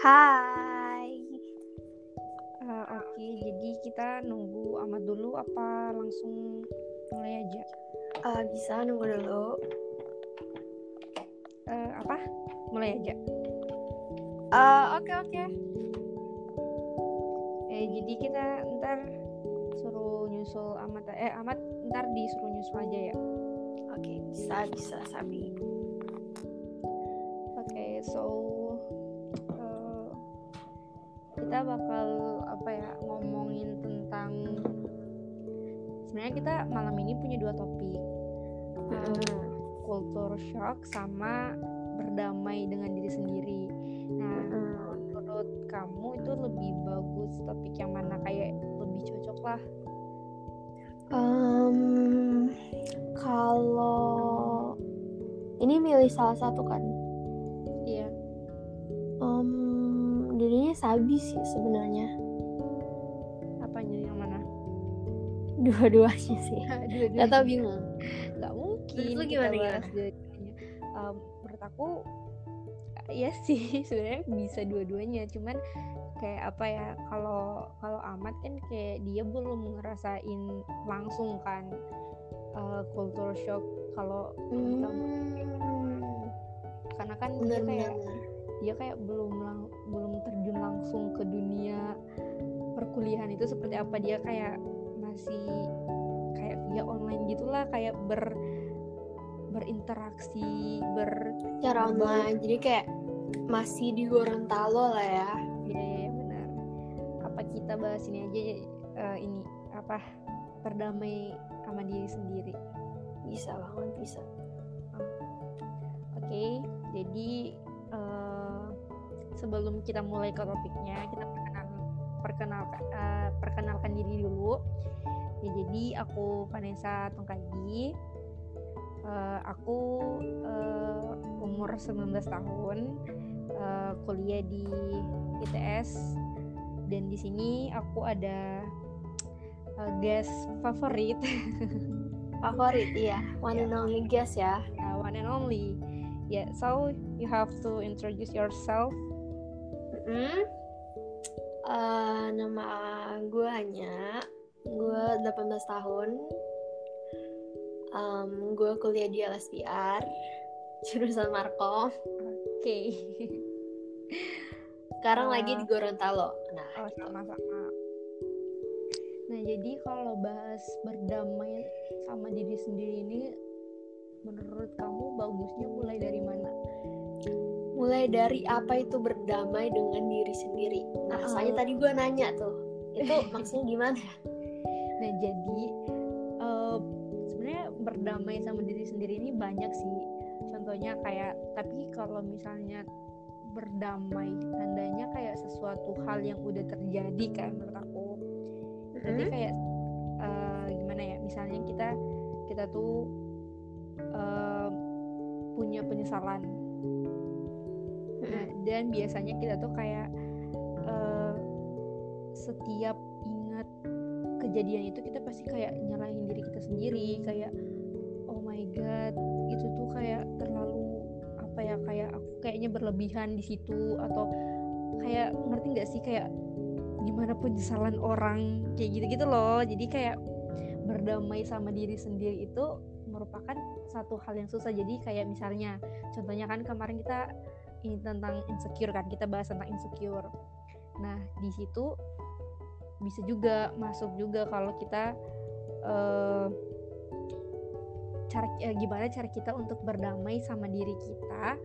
Hai. Uh, Oke, jadi kita nunggu amat dulu apa langsung mulai aja? Uh, bisa nunggu dulu. Uh, apa? Mulai aja. Uh, Oke oke. Eh jadi kita ntar suruh nyusul amat eh amat ntar disuruh nyusul aja ya. Oke bisa bisa Sabi. Oke okay, so kita bakal apa ya ngomongin tentang sebenarnya kita malam ini punya dua topik. Uh, culture shock sama berdamai dengan diri sendiri. Nah, menurut kamu itu lebih bagus topik yang mana kayak lebih cocok lah? Um, kalau ini milih salah satu kan? Sabi sih sebenarnya. Apanya yang mana? Dua-duanya sih. Dua-duanya. Gak tau bingung. Gak mungkin. Menurut lu gimana gimana? Um, menurut aku ya sih sebenarnya bisa dua-duanya cuman kayak apa ya kalau kalau amat kan kayak dia belum ngerasain langsung kan uh, culture shock kalau hmm. karena kan bener, dia kayak bener. dia kayak belum lang belum terjun langsung ke dunia perkuliahan itu seperti apa? Dia kayak masih kayak via online gitulah kayak ber berinteraksi ber cara online. Jadi kayak masih di Gorontalo lah ya. Iya ya, ya, benar. Apa kita bahas ini aja uh, ini apa berdamai sama diri sendiri? Bisa banget bisa. Oke okay, jadi uh, sebelum kita mulai ke topiknya kita perkenal perkenalkan uh, perkenalkan diri dulu. Ya jadi aku Vanessa Tongkagi uh, aku uh, umur 19 tahun. Uh, kuliah di ITS dan di sini aku ada uh, guest favorit. Favorit iya. One yeah. and only guest ya. Uh, one and only. Yeah so you have to introduce yourself -hmm. uh, nama gue hanya. Gue 18 tahun. Um, gue kuliah di LSPR jurusan Markom oke. Okay. sekarang uh, lagi di Gorontalo. Nah oh, sama-sama nah jadi kalau bahas berdamai sama diri sendiri ini menurut kamu bagusnya mulai dari mana mulai dari apa itu berdamai dengan diri sendiri. Nah uh, soalnya tadi gue nanya tuh itu maksudnya gimana? Nah jadi uh, sebenarnya berdamai sama diri sendiri ini banyak sih. Contohnya kayak tapi kalau misalnya berdamai tandanya kayak sesuatu hal yang udah terjadi kan menurut aku. Mm-hmm. jadi kayak uh, gimana ya misalnya kita kita tuh uh, punya penyesalan. Nah, dan biasanya kita tuh kayak uh, setiap ingat kejadian itu kita pasti kayak nyalahin diri kita sendiri kayak oh my god itu tuh kayak terlalu apa ya kayak aku kayaknya berlebihan di situ atau kayak ngerti nggak sih kayak gimana penyesalan orang kayak gitu-gitu loh. Jadi kayak berdamai sama diri sendiri itu merupakan satu hal yang susah. Jadi kayak misalnya contohnya kan kemarin kita ini tentang insecure kan kita bahas tentang insecure. Nah di situ bisa juga masuk juga kalau kita uh, cara uh, gimana cara kita untuk berdamai sama diri kita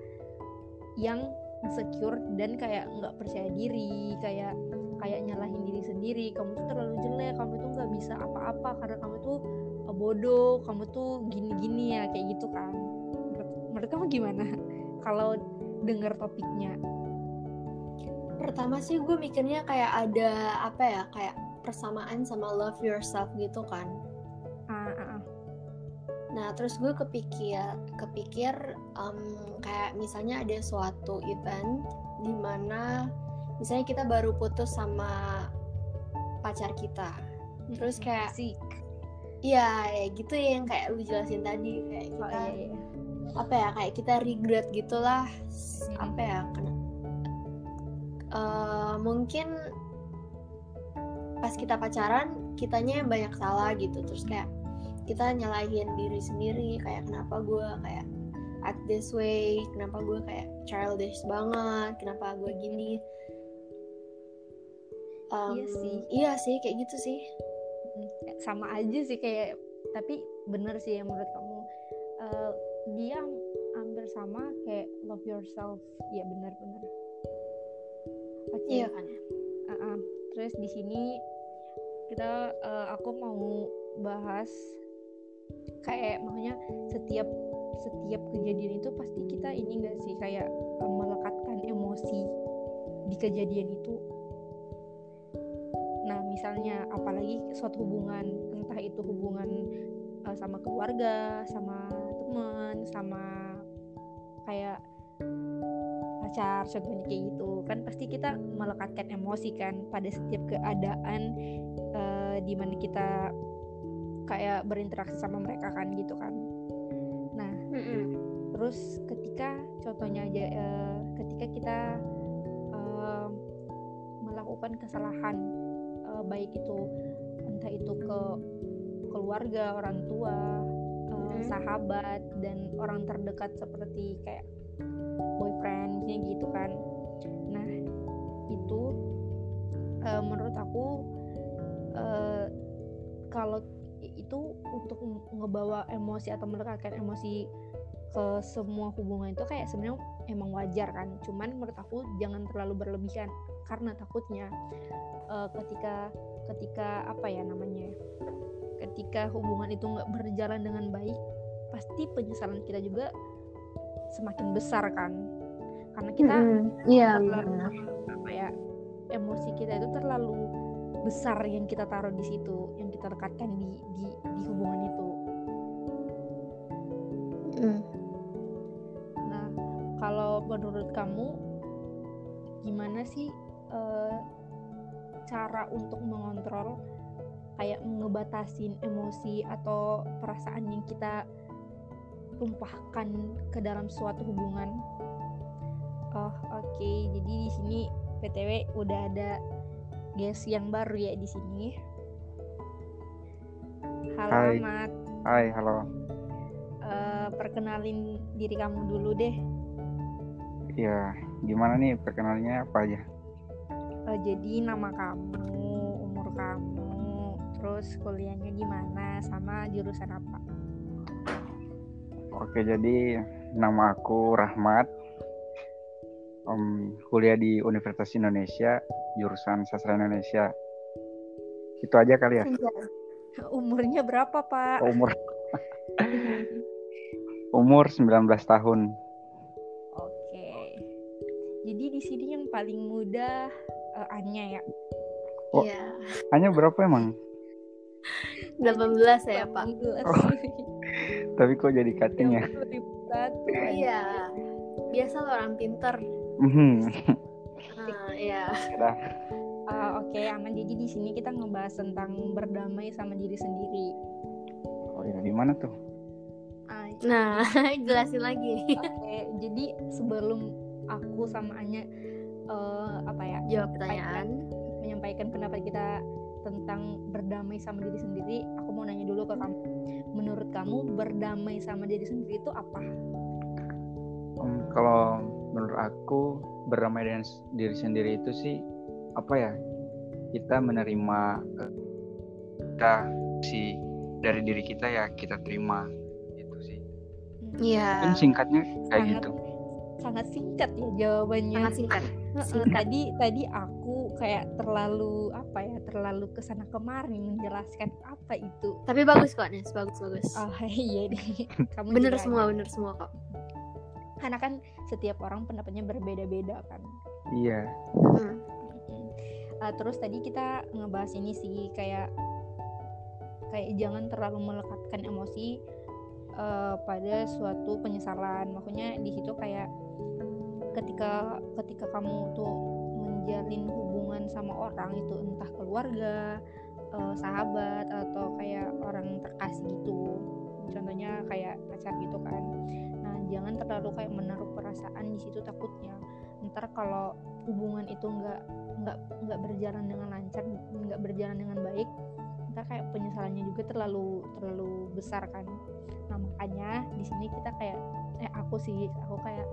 yang insecure dan kayak nggak percaya diri kayak kayak nyalahin diri sendiri. Kamu tuh terlalu jelek kamu tuh nggak bisa apa-apa karena kamu tuh uh, bodoh kamu tuh gini-gini ya kayak gitu kan. Menurut, menurut kamu gimana? Kalau dengar topiknya pertama sih gue mikirnya kayak ada apa ya kayak persamaan sama love yourself gitu kan uh, uh, uh. nah terus gue kepikir kepikir um, kayak misalnya ada suatu event di mana misalnya kita baru putus sama pacar kita terus kayak. Iya, ya gitu ya yang kayak lu jelasin tadi kayak kita oh, iya, iya. Apa ya kayak kita regret gitulah apa ya kena uh, mungkin pas kita pacaran kitanya banyak salah gitu. Terus kayak kita nyalahin diri sendiri kayak kenapa gue kayak act this way kenapa gue kayak childish banget kenapa gue gini. Um, iya sih. iya sih kayak gitu sih. Sama aja sih kayak tapi bener sih yang menurut kamu. Uh, dia hampir sama kayak love yourself ya benar-benar oke okay. iya kan uh -uh. terus di sini kita uh, aku mau bahas kayak makanya setiap setiap kejadian itu pasti kita ini enggak sih kayak uh, melekatkan emosi di kejadian itu nah misalnya apalagi suatu hubungan entah itu hubungan uh, sama keluarga sama teman sama kayak pacar contohnya kayak gitu kan pasti kita melekatkan emosi kan pada setiap keadaan uh, di mana kita kayak berinteraksi sama mereka kan gitu kan nah mm -mm. terus ketika contohnya aja uh, ketika kita uh, melakukan kesalahan uh, baik itu entah itu ke keluarga orang tua uh, sahabat dan orang terdekat seperti kayak boyfriendnya gitu kan. Nah itu uh, menurut aku uh, kalau itu untuk ngebawa emosi atau melekatkan emosi ke semua hubungan itu kayak sebenarnya emang wajar kan. Cuman menurut aku jangan terlalu berlebihan karena takutnya uh, ketika ketika apa ya namanya ketika hubungan itu nggak berjalan dengan baik pasti penyesalan kita juga semakin besar kan karena kita iya mm -hmm. apa ya emosi kita itu terlalu besar yang kita taruh di situ yang kita lekatkan di di, di hubungan itu mm. nah kalau menurut kamu gimana sih uh, cara untuk mengontrol kayak ngebatasin emosi atau perasaan yang kita tumpahkan ke dalam suatu hubungan. Oh, oke. Okay. Jadi di sini PTW udah ada guys yang baru ya di sini. Halo Hai. Ahmad. Hai, halo. Uh, perkenalin diri kamu dulu deh. Iya, gimana nih perkenalannya apa aja? Uh, jadi nama kamu, umur kamu, terus kuliahnya di mana, sama jurusan apa? Oke, jadi nama aku Rahmat. Um, kuliah di Universitas Indonesia, jurusan Sastra Indonesia. Itu aja kali ya. Umurnya berapa, Pak? Umur Umur 19 tahun. Oke. Jadi di sini yang paling muda uh, Anya ya. Oh, iya. Anya berapa emang? 18 ya, Pak. Oh. Tapi kok jadi cutting ya? Iya. Biasa lo orang pinter. Mhm. Ah, iya. Uh, Oke, okay, aman. Jadi di sini kita ngebahas tentang berdamai sama diri sendiri. Oh ya, di mana tuh? Uh, nah, jelasin lagi. Oke, okay, jadi sebelum aku sama Anya uh, apa ya? Jawab pertanyaan, menyampaikan pendapat kita tentang berdamai sama diri sendiri, aku mau nanya dulu ke kamu. Menurut kamu berdamai sama diri sendiri itu apa? Um, kalau menurut aku berdamai dengan diri sendiri itu sih apa ya? Kita menerima uh, kita si dari diri kita ya kita terima itu sih. Iya. Mungkin singkatnya kayak sangat, gitu. Sangat singkat ya jawabannya. Sangat singkat. tadi tadi aku kayak terlalu apa ya terlalu ke sana kemari menjelaskan apa itu. Tapi bagus kok Nes. Bagus bagus. Oh iya deh. Kamu bener semua bener semua kok. Karena kan setiap orang pendapatnya berbeda-beda kan. Iya. Hmm. uh, terus tadi kita ngebahas ini sih kayak kayak jangan terlalu melekatkan emosi uh, pada suatu penyesalan. Makanya di situ kayak ketika ketika kamu tuh menjalin hubungan sama orang itu entah keluarga uh, sahabat atau kayak orang terkasih gitu. Contohnya kayak pacar gitu kan. Nah jangan terlalu kayak menaruh perasaan di situ takutnya. Ntar kalau hubungan itu nggak nggak nggak berjalan dengan lancar nggak berjalan dengan baik kita kayak penyesalannya juga terlalu terlalu besar kan. Nah makanya di sini kita kayak eh aku sih aku kayak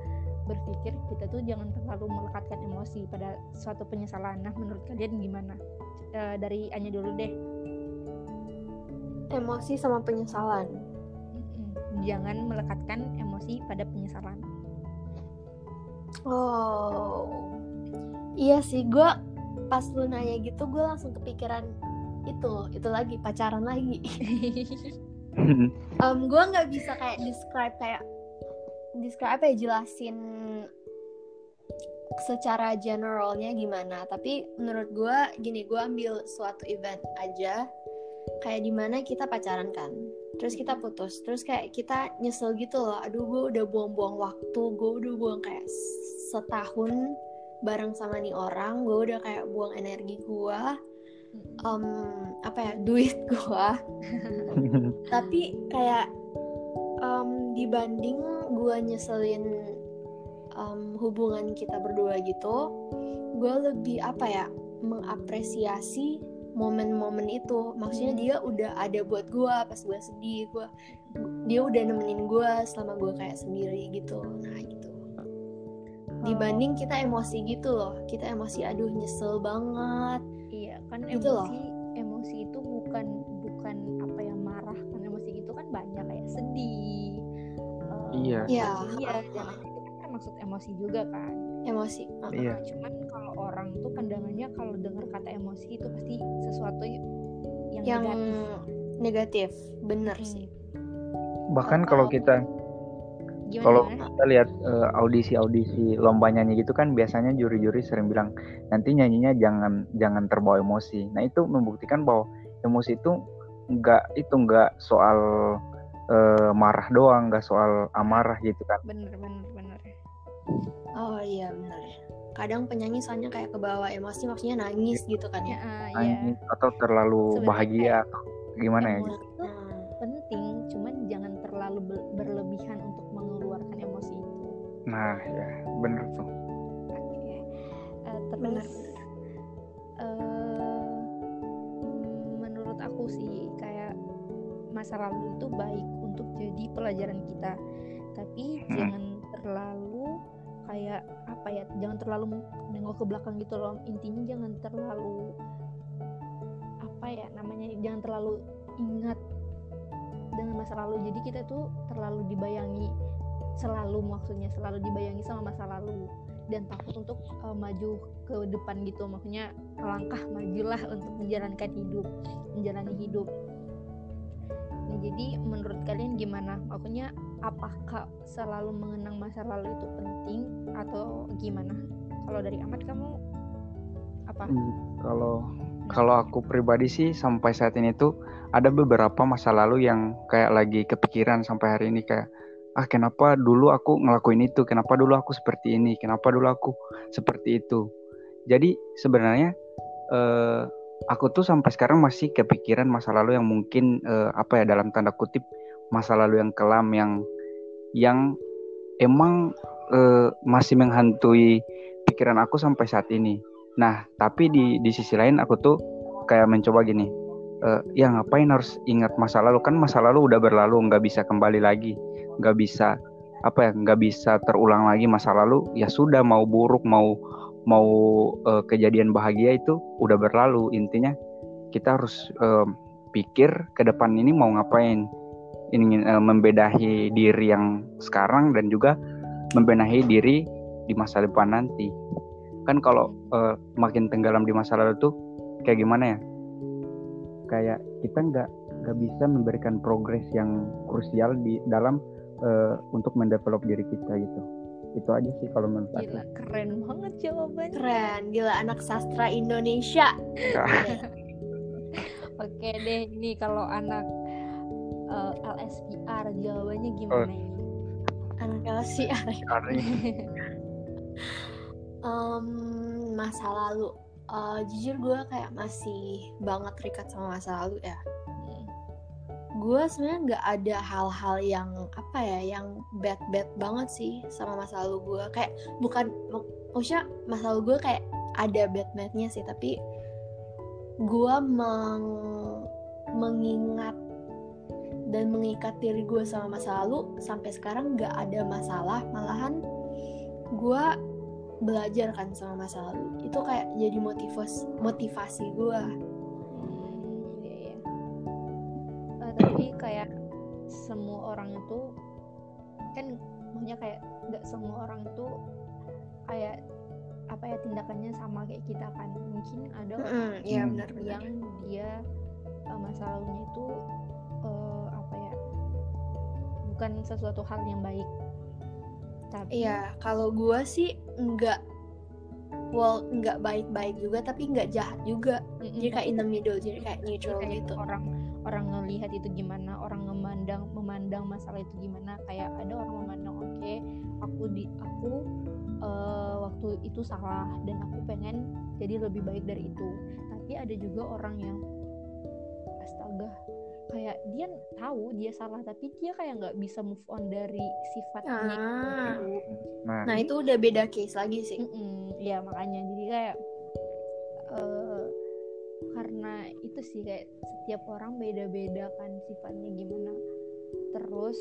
berpikir kita tuh jangan terlalu melekatkan emosi pada suatu penyesalan. Nah, menurut kalian gimana? E, dari Anya dulu deh. Emosi sama penyesalan. Jangan melekatkan emosi pada penyesalan. Oh, iya sih. Gue pas lu nanya gitu, gue langsung kepikiran itu, itu lagi pacaran lagi. um, gue nggak bisa kayak describe kayak describe apa ya jelasin secara generalnya gimana. Tapi menurut gue gini gue ambil suatu event aja kayak di mana kita pacaran kan. Terus kita putus terus kayak kita nyesel gitu loh. Aduh gue udah buang-buang waktu gue udah buang kayak setahun bareng sama nih orang gue udah kayak buang energi gue um, apa ya duit gue tapi kayak um, dibanding gue nyeselin um, hubungan kita berdua gitu gue lebih apa ya mengapresiasi momen-momen itu. Maksudnya dia udah ada buat gue pas gue sedih gue dia udah nemenin gue selama gue kayak sendiri gitu. Nah gitu. Dibanding kita emosi gitu loh. Kita emosi aduh nyesel banget. Iya kan gitu emosi loh. emosi itu iya iya iya dan itu kan termasuk emosi juga kan emosi iya. cuman kalau orang tuh pandangannya kalau dengar kata emosi itu pasti sesuatu yang, yang negatif, negatif. bener hmm. sih bahkan kalau kita kalau kita lihat uh, audisi-audisi lomba nyanyi gitu kan biasanya juri-juri sering bilang nanti nyanyinya jangan jangan terbawa emosi. Nah itu membuktikan bahwa emosi itu nggak itu nggak soal uh, marah doang nggak soal amarah gitu kan. Bener bener bener oh iya bener kadang penyanyi soalnya kayak kebawa emosi maksudnya nangis gitu kan ya, uh, nangis atau terlalu Sebenernya bahagia atau gimana ya gitu. penting cuman jangan terlalu berlebihan untuk mengeluarkan emosi itu. Nah ya bener tuh. Oke okay. uh, eh, terus bener. Uh, menurut aku sih kayak masa lalu itu baik untuk jadi pelajaran kita. Tapi hmm. jangan terlalu kayak apa ya jangan terlalu nengok ke belakang gitu loh. Intinya jangan terlalu apa ya namanya jangan terlalu ingat dengan masa lalu. Jadi kita tuh terlalu dibayangi selalu maksudnya selalu dibayangi sama masa lalu. Dan takut untuk uh, maju ke depan gitu. Maksudnya langkah majulah untuk menjalankan hidup menjalani hidup Nah, jadi menurut kalian gimana? Maksudnya apakah selalu mengenang masa lalu itu penting atau gimana? Kalau dari Ahmad kamu apa? Hmm, kalau nah. kalau aku pribadi sih sampai saat ini tuh ada beberapa masa lalu yang kayak lagi kepikiran sampai hari ini kayak ah kenapa dulu aku ngelakuin itu kenapa dulu aku seperti ini kenapa dulu aku seperti itu jadi sebenarnya eh, aku tuh sampai sekarang masih kepikiran masa lalu yang mungkin uh, apa ya dalam tanda kutip masa lalu yang kelam yang yang emang uh, masih menghantui pikiran aku sampai saat ini. Nah, tapi di di sisi lain aku tuh kayak mencoba gini, uh, ya ngapain harus ingat masa lalu kan masa lalu udah berlalu nggak bisa kembali lagi, nggak bisa apa ya nggak bisa terulang lagi masa lalu ya sudah mau buruk mau mau uh, kejadian bahagia itu udah berlalu. Intinya kita harus uh, pikir ke depan ini mau ngapain. Ingin uh, membedahi diri yang sekarang dan juga membenahi diri di masa depan nanti. Kan kalau uh, makin tenggelam di masa lalu tuh kayak gimana ya? Kayak kita nggak nggak bisa memberikan progres yang krusial di dalam uh, untuk mendevelop diri kita gitu itu aja sih kalau menurut gila, aku keren banget jawabannya. Keren. Gila anak sastra Indonesia. Oke deh ini kalau anak uh, eh, LSPR jawabannya gimana oh. ini? Anak LSPR um, masa lalu. Uh, jujur gue kayak masih banget terikat sama masa lalu ya gue sebenarnya nggak ada hal-hal yang apa ya yang bad bad banget sih sama masa lalu gue. Kayak bukan maksudnya masalah gue kayak ada bad badnya sih tapi gue meng mengingat dan mengikat diri gue sama masa lalu sampai sekarang nggak ada masalah. Malahan gue belajar kan sama masa lalu. Itu kayak jadi motivasi motivasi gue tapi kayak semua orang itu kan maksudnya kayak nggak semua orang itu kayak apa ya tindakannya sama kayak kita kan mungkin ada orang Mm, Hmm. benar-benar yang dia eh, masa lalunya itu eh, apa ya bukan sesuatu hal yang baik tapi Iya, kalau gue sih nggak, well nggak baik-baik juga, tapi nggak jahat juga. Mm-mm, Jadi kayak in the middle, jadi kayak Jadi neutral kayak gitu. orang orang ngelihat itu gimana orang memandang memandang masalah itu gimana kayak ada orang memandang oke aku di aku eh, waktu itu salah dan aku pengen jadi lebih baik dari itu. Tapi ada juga orang yang astaga kayak dia tahu dia salah tapi dia kayak nggak bisa move on dari sifatnya Ah. itu Nah, Nah itu udah beda case lagi sih. Mm-mm, ya makanya. Jadi kayak eh, karena itu sih kayak setiap orang beda-beda kan sifatnya gimana. Terus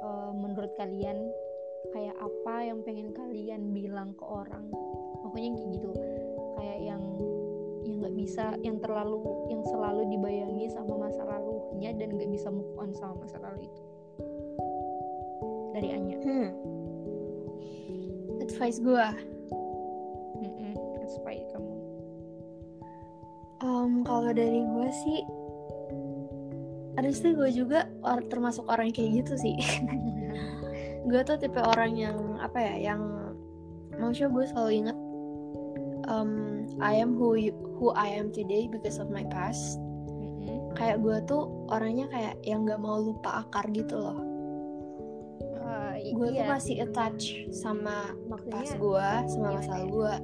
eh, menurut kalian kayak apa yang pengen kalian bilang ke orang? Pokoknya kayak gitu. Kayak yang yang nggak bisa yang terlalu yang selalu dibayangi sama masa lalunya dan nggak bisa move on sama masa lalu itu. Dari Anya. Hmm. Advice gue, Mm-mm, inspire kamu um, kalau dari gue sih, honestly gue juga or- termasuk orang yang kayak gitu sih. gue tuh tipe orang yang apa ya, yang maksudnya gue selalu inget, um, I am who you- who I am today because of my past. Mm-mm. Kayak gue tuh orangnya kayak yang nggak mau lupa akar gitu loh. Eh, gue tuh iya, masih attach sama maksudnya pas gue sama masa ya? lalu gue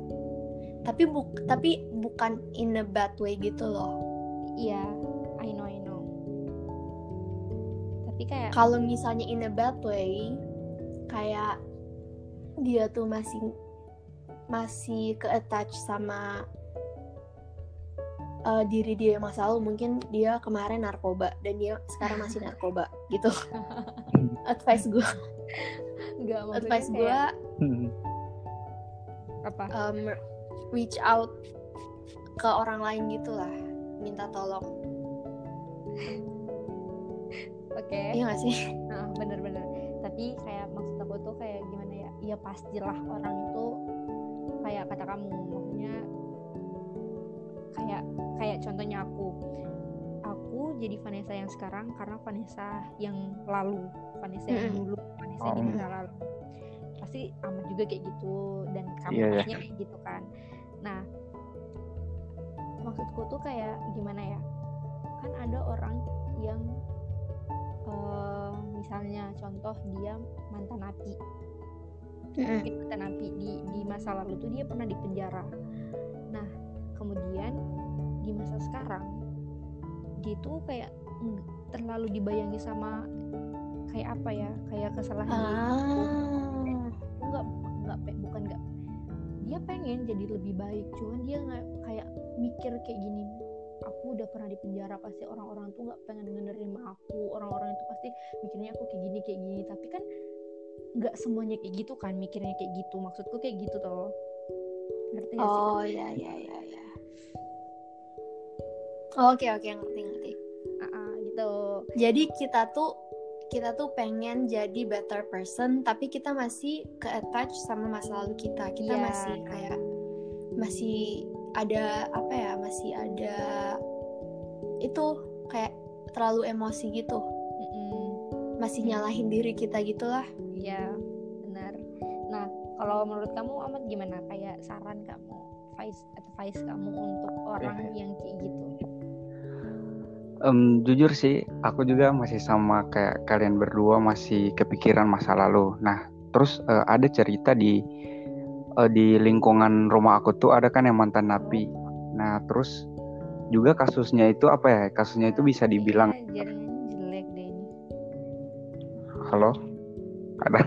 tapi buk tapi bukan in a bad way gitu loh. Iya I know I know. Tapi kayak kalau misalnya in a bad way kayak dia tuh masih masih ke attach sama uh, diri dia yang masa lalu mungkin dia kemarin narkoba dan dia sekarang masih narkoba gitu. Advice gue nggak maksudnya advice kayak gue apa? Um, reach out ke orang lain gitu lah minta tolong. Oke. Iya gak sih? Nah bener-bener. Tapi kayak maksud aku tuh kayak gimana ya? Ya pastilah orang itu kayak kata kamu maksudnya kayak kayak contohnya aku. Aku jadi Vanessa yang sekarang karena Vanessa yang lalu. Vanessa yang dulu Vanessa Oh. di masa lalu pasti amat juga kayak gitu dan kamu iya. pastinya kayak gitu kan. Nah maksudku tuh kayak gimana ya? Kan ada orang yang eh, misalnya contoh dia mantan napi mungkin mantan napi di di masa lalu tuh dia pernah di penjara. Nah kemudian di masa sekarang dia tuh kayak ng- terlalu dibayangi sama kayak apa ya? Kayak kesalahan ah. Dia dia pengen jadi lebih baik cuman dia nggak kayak mikir kayak gini aku udah pernah di penjara pasti orang-orang tuh nggak pengen menerima aku orang-orang itu pasti mikirnya aku kayak gini kayak gini. Tapi kan nggak semuanya kayak gitu kan mikirnya kayak gitu maksudku kayak gitu toh. Ngerti gak sih? Oh ya ya ya ya oke oke ngerti ngerti. Ah, ah, gitu. Jadi kita tuh kita tuh pengen jadi better person tapi kita masih ke attach sama masa lalu kita kita Iya. masih kayak masih ada apa ya masih ada itu kayak terlalu emosi gitu Mm-mm. masih nyalahin diri kita gitulah Iya, benar. Nah, kalau menurut kamu amat gimana? Kayak saran kamu, advice advice kamu untuk orang yang kayak gitu? Em, jujur sih, aku juga masih sama kayak kalian berdua masih kepikiran masa lalu. Nah, terus eh, ada cerita di eh, di lingkungan rumah aku tuh ada kan yang mantan napi. Nah, terus juga kasusnya itu apa ya? Kasusnya itu bisa dibilang jelek deh ini. halo, ada.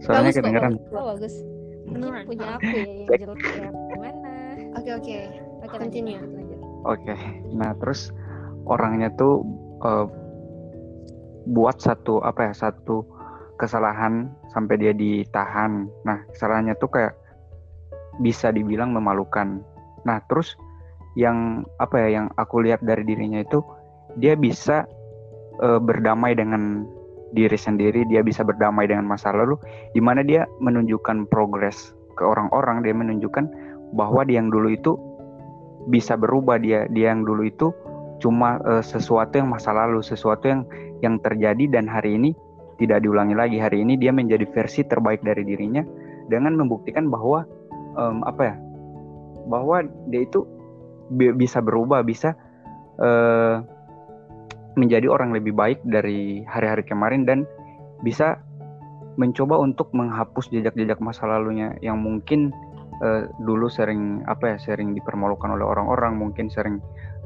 Suaranya Bagus kedengeran. bagus. oh bagus mungkin Beneran. punya aku ya yang jelek ya gimana Oke oke. oke lanjut, Continue. Oke. Nah, terus orangnya tuh eh, buat satu apa ya, satu kesalahan sampai dia ditahan. Nah, kesalahannya tuh kayak bisa dibilang memalukan. Nah, terus yang apa ya yang aku lihat dari dirinya itu dia bisa eh, berdamai dengan diri sendiri, dia bisa berdamai dengan masa lalu di mana dia menunjukkan progres ke orang-orang, dia menunjukkan bahwa dia yang dulu itu bisa berubah dia dia yang dulu itu cuma eh, sesuatu yang masa lalu sesuatu yang yang terjadi dan hari ini tidak diulangi lagi. Hari ini dia menjadi versi terbaik dari dirinya dengan membuktikan bahwa em, apa ya bahwa dia itu bi- bisa berubah bisa eh, menjadi orang lebih baik dari hari-hari kemarin dan bisa mencoba untuk menghapus jejak-jejak masa lalunya yang mungkin eh, dulu sering apa ya sering dipermalukan oleh orang-orang mungkin sering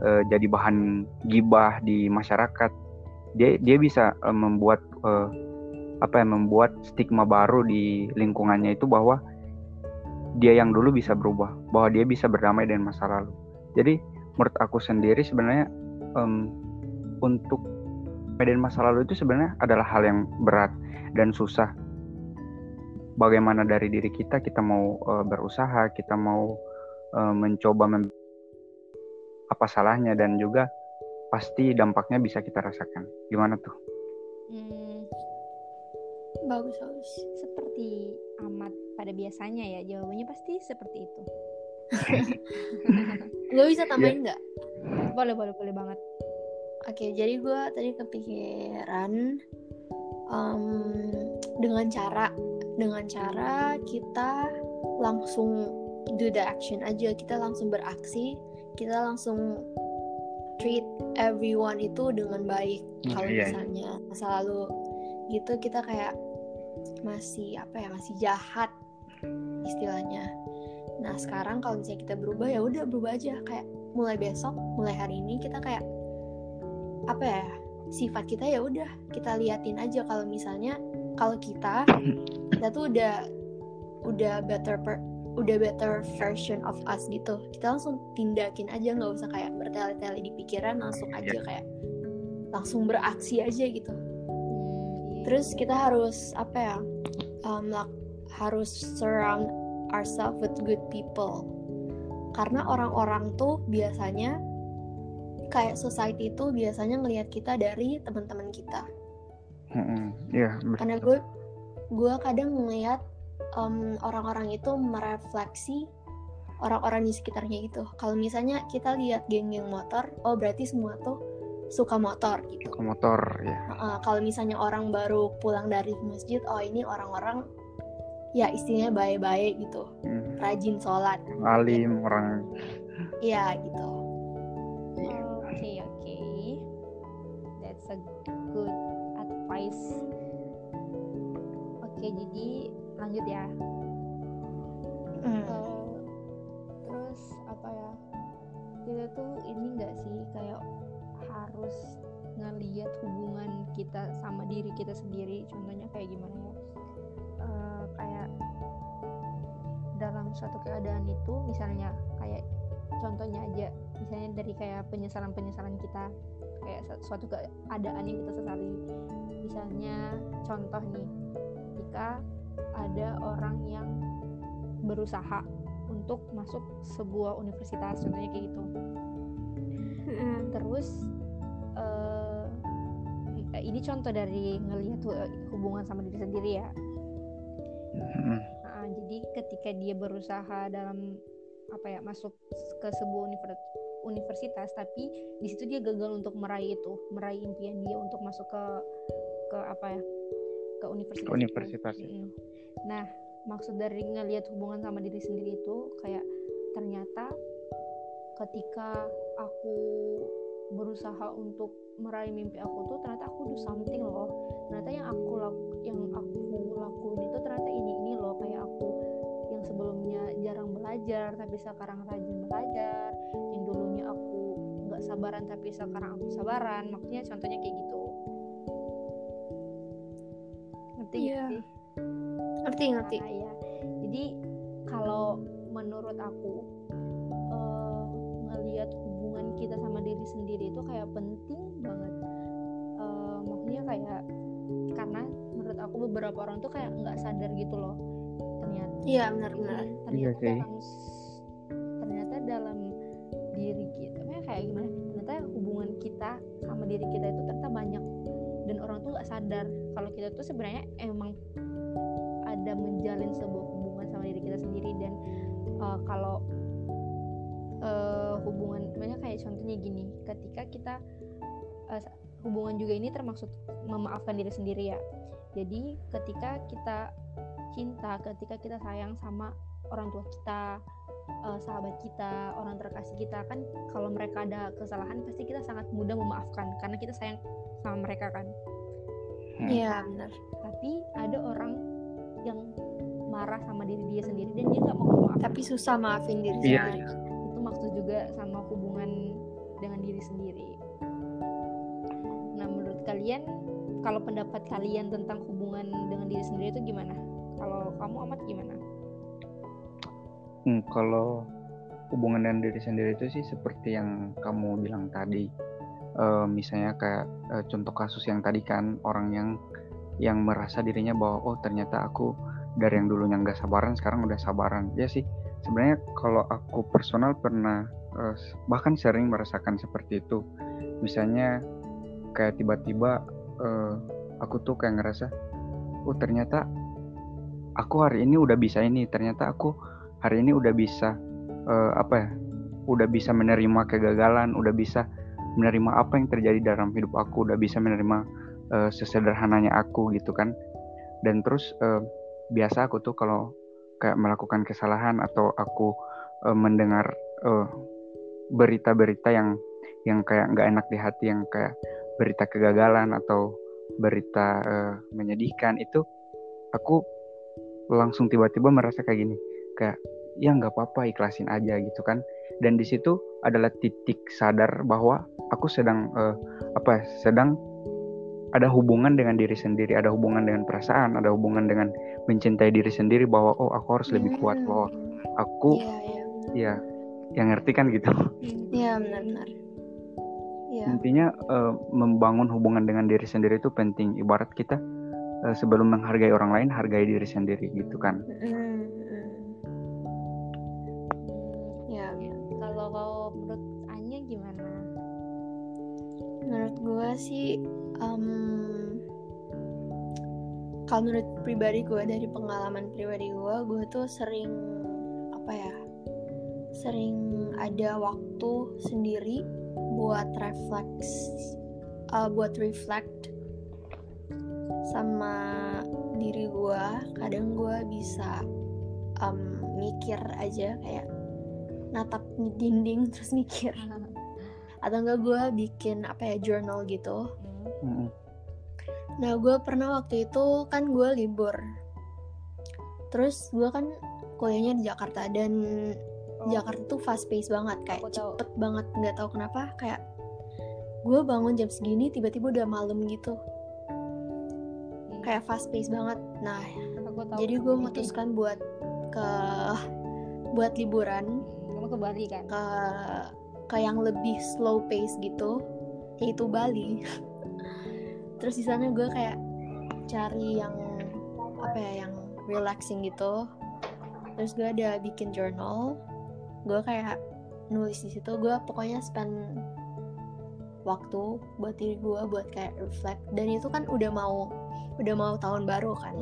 eh, jadi bahan gibah di masyarakat. Dia dia bisa eh, membuat eh, apa ya membuat stigma baru di lingkungannya itu bahwa dia yang dulu bisa berubah bahwa dia bisa berdamai dengan masa lalu. Jadi menurut aku sendiri sebenarnya em, untuk medan masa lalu itu sebenarnya adalah hal yang berat dan susah bagaimana dari diri kita kita mau eh, berusaha kita mau eh, mencoba mem- apa salahnya dan juga pasti dampaknya bisa kita rasakan. Gimana tuh? Hmm, Bagus bagus. seperti amat pada biasanya ya jawabannya pasti seperti itu. Gue bisa tambahin nggak? boleh boleh boleh banget. Oke, jadi gue tadi kepikiran em, dengan cara dengan cara kita langsung do the action aja, kita langsung beraksi, kita langsung treat everyone itu dengan baik. Hmm, Kalau iya, iya. misalnya masa lalu gitu kita kayak masih apa ya masih jahat istilahnya. Nah sekarang kalau misalnya kita berubah ya udah berubah aja kayak mulai besok, mulai hari ini kita kayak apa ya sifat kita ya udah kita liatin aja kalau misalnya kalau kita kita tuh udah udah better per, udah better version of us gitu. Kita langsung tindakin aja nggak usah kayak bertele-tele di pikiran langsung aja kayak langsung beraksi aja gitu. Hmm, iya. terus kita harus apa ya um, harus surround ourselves with good people. Karena orang-orang tuh biasanya kayak society itu biasanya ngelihat kita dari teman-teman kita Mm-mm. Iya, betul. karena gue gue kadang ngelihat um, orang-orang itu merefleksi orang-orang di sekitarnya gitu kalau misalnya kita lihat geng-geng motor oh berarti semua tuh suka motor gitu ke motor ya Uh, kalau misalnya orang baru pulang dari masjid, oh ini orang-orang ya istilahnya baik-baik gitu, Mm. rajin sholat, alim orang iya gitu. Oke oke, that's a good advice. Oke jadi lanjut ya. Hmm. Eh, terus apa ya? Kita tuh ini enggak sih kayak harus ngeliat hubungan kita sama diri kita sendiri. Contohnya kayak gimana ya? Eh, kayak dalam suatu keadaan itu misalnya kayak contohnya aja misalnya dari kayak penyesalan-penyesalan kita kayak su- suatu keadaan yang kita sesali. Misalnya contoh nih ketika ada orang yang berusaha untuk masuk sebuah universitas contohnya kayak gitu. Terus eh, ini contoh dari ngelihat hu- hubungan sama diri sendiri ya. Mm. Nah, jadi ketika dia berusaha dalam apa ya masuk ke sebuah univer- universitas tapi di situ dia gagal untuk meraih itu meraih impian dia untuk masuk ke ke apa ya ke universitas Ke universitas itu. Nah maksud dari ngelihat hubungan sama diri sendiri itu kayak ternyata ketika aku berusaha untuk meraih mimpi aku tuh ternyata aku do something loh. Ternyata yang aku laku, yang aku lakuin itu ternyata ini ini loh. Kayak aku yang sebelumnya jarang belajar tapi sekarang rajin belajar sabaran tapi sekarang aku sabaran maksudnya contohnya kayak gitu ngerti Iya. sih Ngerti ngerti ngerti Nah, ya. Jadi kalau menurut aku eh, ngelihat hubungan kita sama diri sendiri itu kayak penting banget. Eh, maksudnya kayak karena menurut aku beberapa orang tuh kayak nggak sadar gitu loh ternyata. iya benar-benar ternyata Iya sih. dalam ternyata dalam diri kita maksudnya kayak gimana? Ternyata hubungan kita sama diri kita itu ternyata banyak. Dan orang tuh nggak sadar kalau kita tuh sebenarnya emang ada menjalin sebuah hubungan sama diri kita sendiri. Dan uh, kalau uh, hubungan banyak kayak contohnya gini ketika kita uh, hubungan juga ini termaksud memaafkan diri sendiri ya. Jadi ketika kita cinta ketika kita sayang sama orang tua kita uh, sahabat kita orang terkasih kita kan kalau mereka ada kesalahan pasti kita sangat mudah memaafkan karena kita sayang sama mereka kan? Hmm. iya benar. Tapi ada orang yang marah sama diri dia sendiri dan dia nggak mau memaafkan. Tapi susah maafin diri Iya. sendiri. itu maksud juga sama hubungan dengan diri sendiri. Nah menurut kalian kalau pendapat kalian tentang hubungan dengan diri sendiri itu gimana? Kalau kamu amat gimana Hmm, kalau hubungan dengan diri sendiri itu sih seperti yang kamu bilang tadi. Eh, misalnya kayak eh, contoh kasus yang tadi kan orang yang yang merasa dirinya bahwa oh ternyata aku dari yang dulunya nggak sabaran sekarang udah sabaran. Ya sih sebenarnya kalau aku personal pernah eh, bahkan sering merasakan seperti itu. Misalnya kayak tiba-tiba eh, aku tuh kayak ngerasa oh ternyata aku hari ini udah bisa ini ternyata aku hari ini udah bisa eh, apa ya udah bisa menerima kegagalan udah bisa menerima apa yang terjadi dalam hidup aku udah bisa menerima eh, sesederhananya aku gitu kan. Dan terus eh, biasa aku tuh kalau kayak melakukan kesalahan atau aku eh, mendengar eh, berita-berita yang yang kayak nggak enak di hati yang kayak berita kegagalan atau berita eh, menyedihkan itu aku langsung tiba-tiba merasa kayak gini kayak ya nggak apa-apa ikhlasin aja gitu kan. Dan di situ adalah titik sadar bahwa aku sedang eh, apa ya, sedang ada hubungan dengan diri sendiri ada hubungan dengan perasaan ada hubungan dengan mencintai diri sendiri bahwa oh aku harus lebih kuat Hmm. loh. Aku iya benar. ya yang ngerti kan gitu. Iya benar-benar. Iya. Intinya eh, membangun hubungan dengan diri sendiri itu penting. Ibarat kita eh, sebelum menghargai orang lain hargai diri sendiri gitu kan. Mm, menurut Anya gimana? Menurut gue sih em, kalau menurut pribadi gue dari pengalaman pribadi gue gue tuh sering apa ya sering ada waktu sendiri buat refleks eh, buat reflect sama diri gue kadang gue bisa em, mikir aja kayak natap dinding terus mikir. Atau enggak gue bikin apa ya journal gitu. Mm-mm. nah gue pernah waktu itu kan gue libur. Terus gue kan kuliahnya di Jakarta dan Oh, Jakarta tuh fast pace banget kayak Aku tahu. cepet banget nggak tahu kenapa kayak gue bangun jam segini tiba-tiba udah malam gitu. Hmm, kayak fast pace banget. Nah aku tahu jadi gue memutuskan buat ke buat liburan kamu ke Bali kan? Ke ke yang lebih slow pace gitu yaitu Bali. Terus di sana gue kayak cari yang apa ya yang relaxing gitu. Terus gue ada bikin journal. Gue kayak nulis di situ. Gue pokoknya spend waktu buat diri gue buat kayak reflect. Dan itu kan udah mau udah mau tahun baru kan.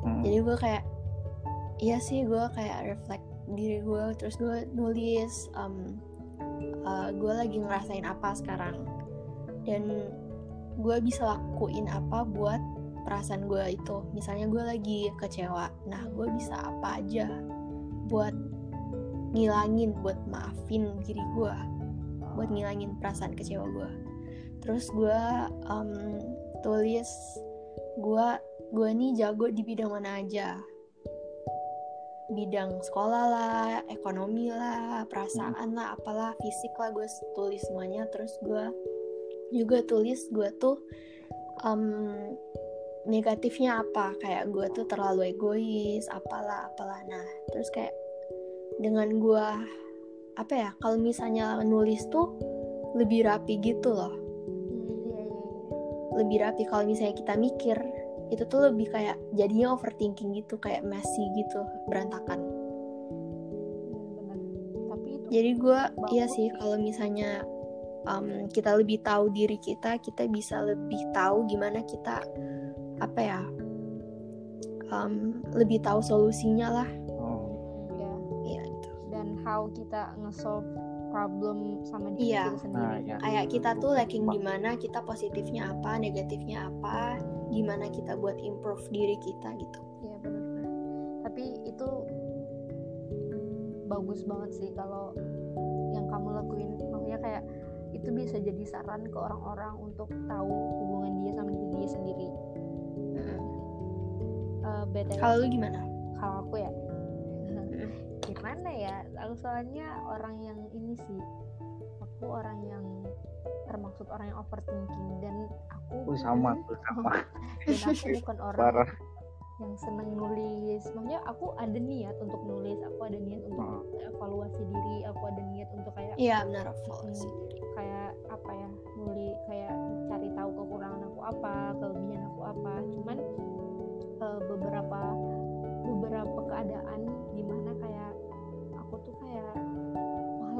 Mm-mm. jadi gue kayak iya sih gue kayak reflect diri gue terus gue nulis um, uh, gue lagi ngerasain apa sekarang. Dan gue bisa lakuin apa buat perasaan gue itu. Misalnya gue lagi kecewa nah gue bisa apa aja buat ngilangin buat maafin diri gue buat ngilangin perasaan kecewa gue terus gue um, tulis gue gue nih jago di bidang mana aja bidang sekolah lah ekonomi lah perasaan lah apalah fisik lah gue tulis semuanya. Terus gue juga tulis gue tuh um, negatifnya apa? Kayak gue tuh terlalu egois apalah apalah. Nah terus kayak dengan gue apa ya kalau misalnya nulis tuh lebih rapi gitu loh. Hmm, iya, iya, iya. lebih rapi kalau misalnya kita mikir itu tuh lebih kayak jadinya overthinking gitu kayak messy gitu berantakan benar. Tapi itu jadi gue iya sih kalau misalnya um, kita lebih tahu diri kita kita bisa lebih tahu gimana kita apa ya um, lebih tahu solusinya lah oh ya. iya gitu dan how kita nge-solve problem sama diri Iya. kita sendiri. nah ya kayak kita tuh lacking di mana kita positifnya apa negatifnya apa gimana kita buat improve diri kita gitu Iya benar-benar. Tapi itu bagus banget sih kalau yang kamu lakuin. Maksudnya kayak itu bisa jadi saran ke orang-orang untuk tahu hubungan dia sama diri dia sendiri. Eh btw, kalau lu gimana kalau aku ya gimana ya? Aku soalnya orang yang ini sih. Aku orang yang termaksud orang yang overthinking. Dan aku aku sama aku sama. dan aku bukan orang parah. yang seneng nulis. Maksudnya aku ada niat untuk nulis aku ada niat untuk Hmm. evaluasi diri aku ada niat untuk kayak iya benar evaluasi diri. kayak apa ya nulis kayak cari tahu kekurangan aku apa kelebihan aku apa. Cuman eh, beberapa beberapa keadaan di mana kayak aku tuh kayak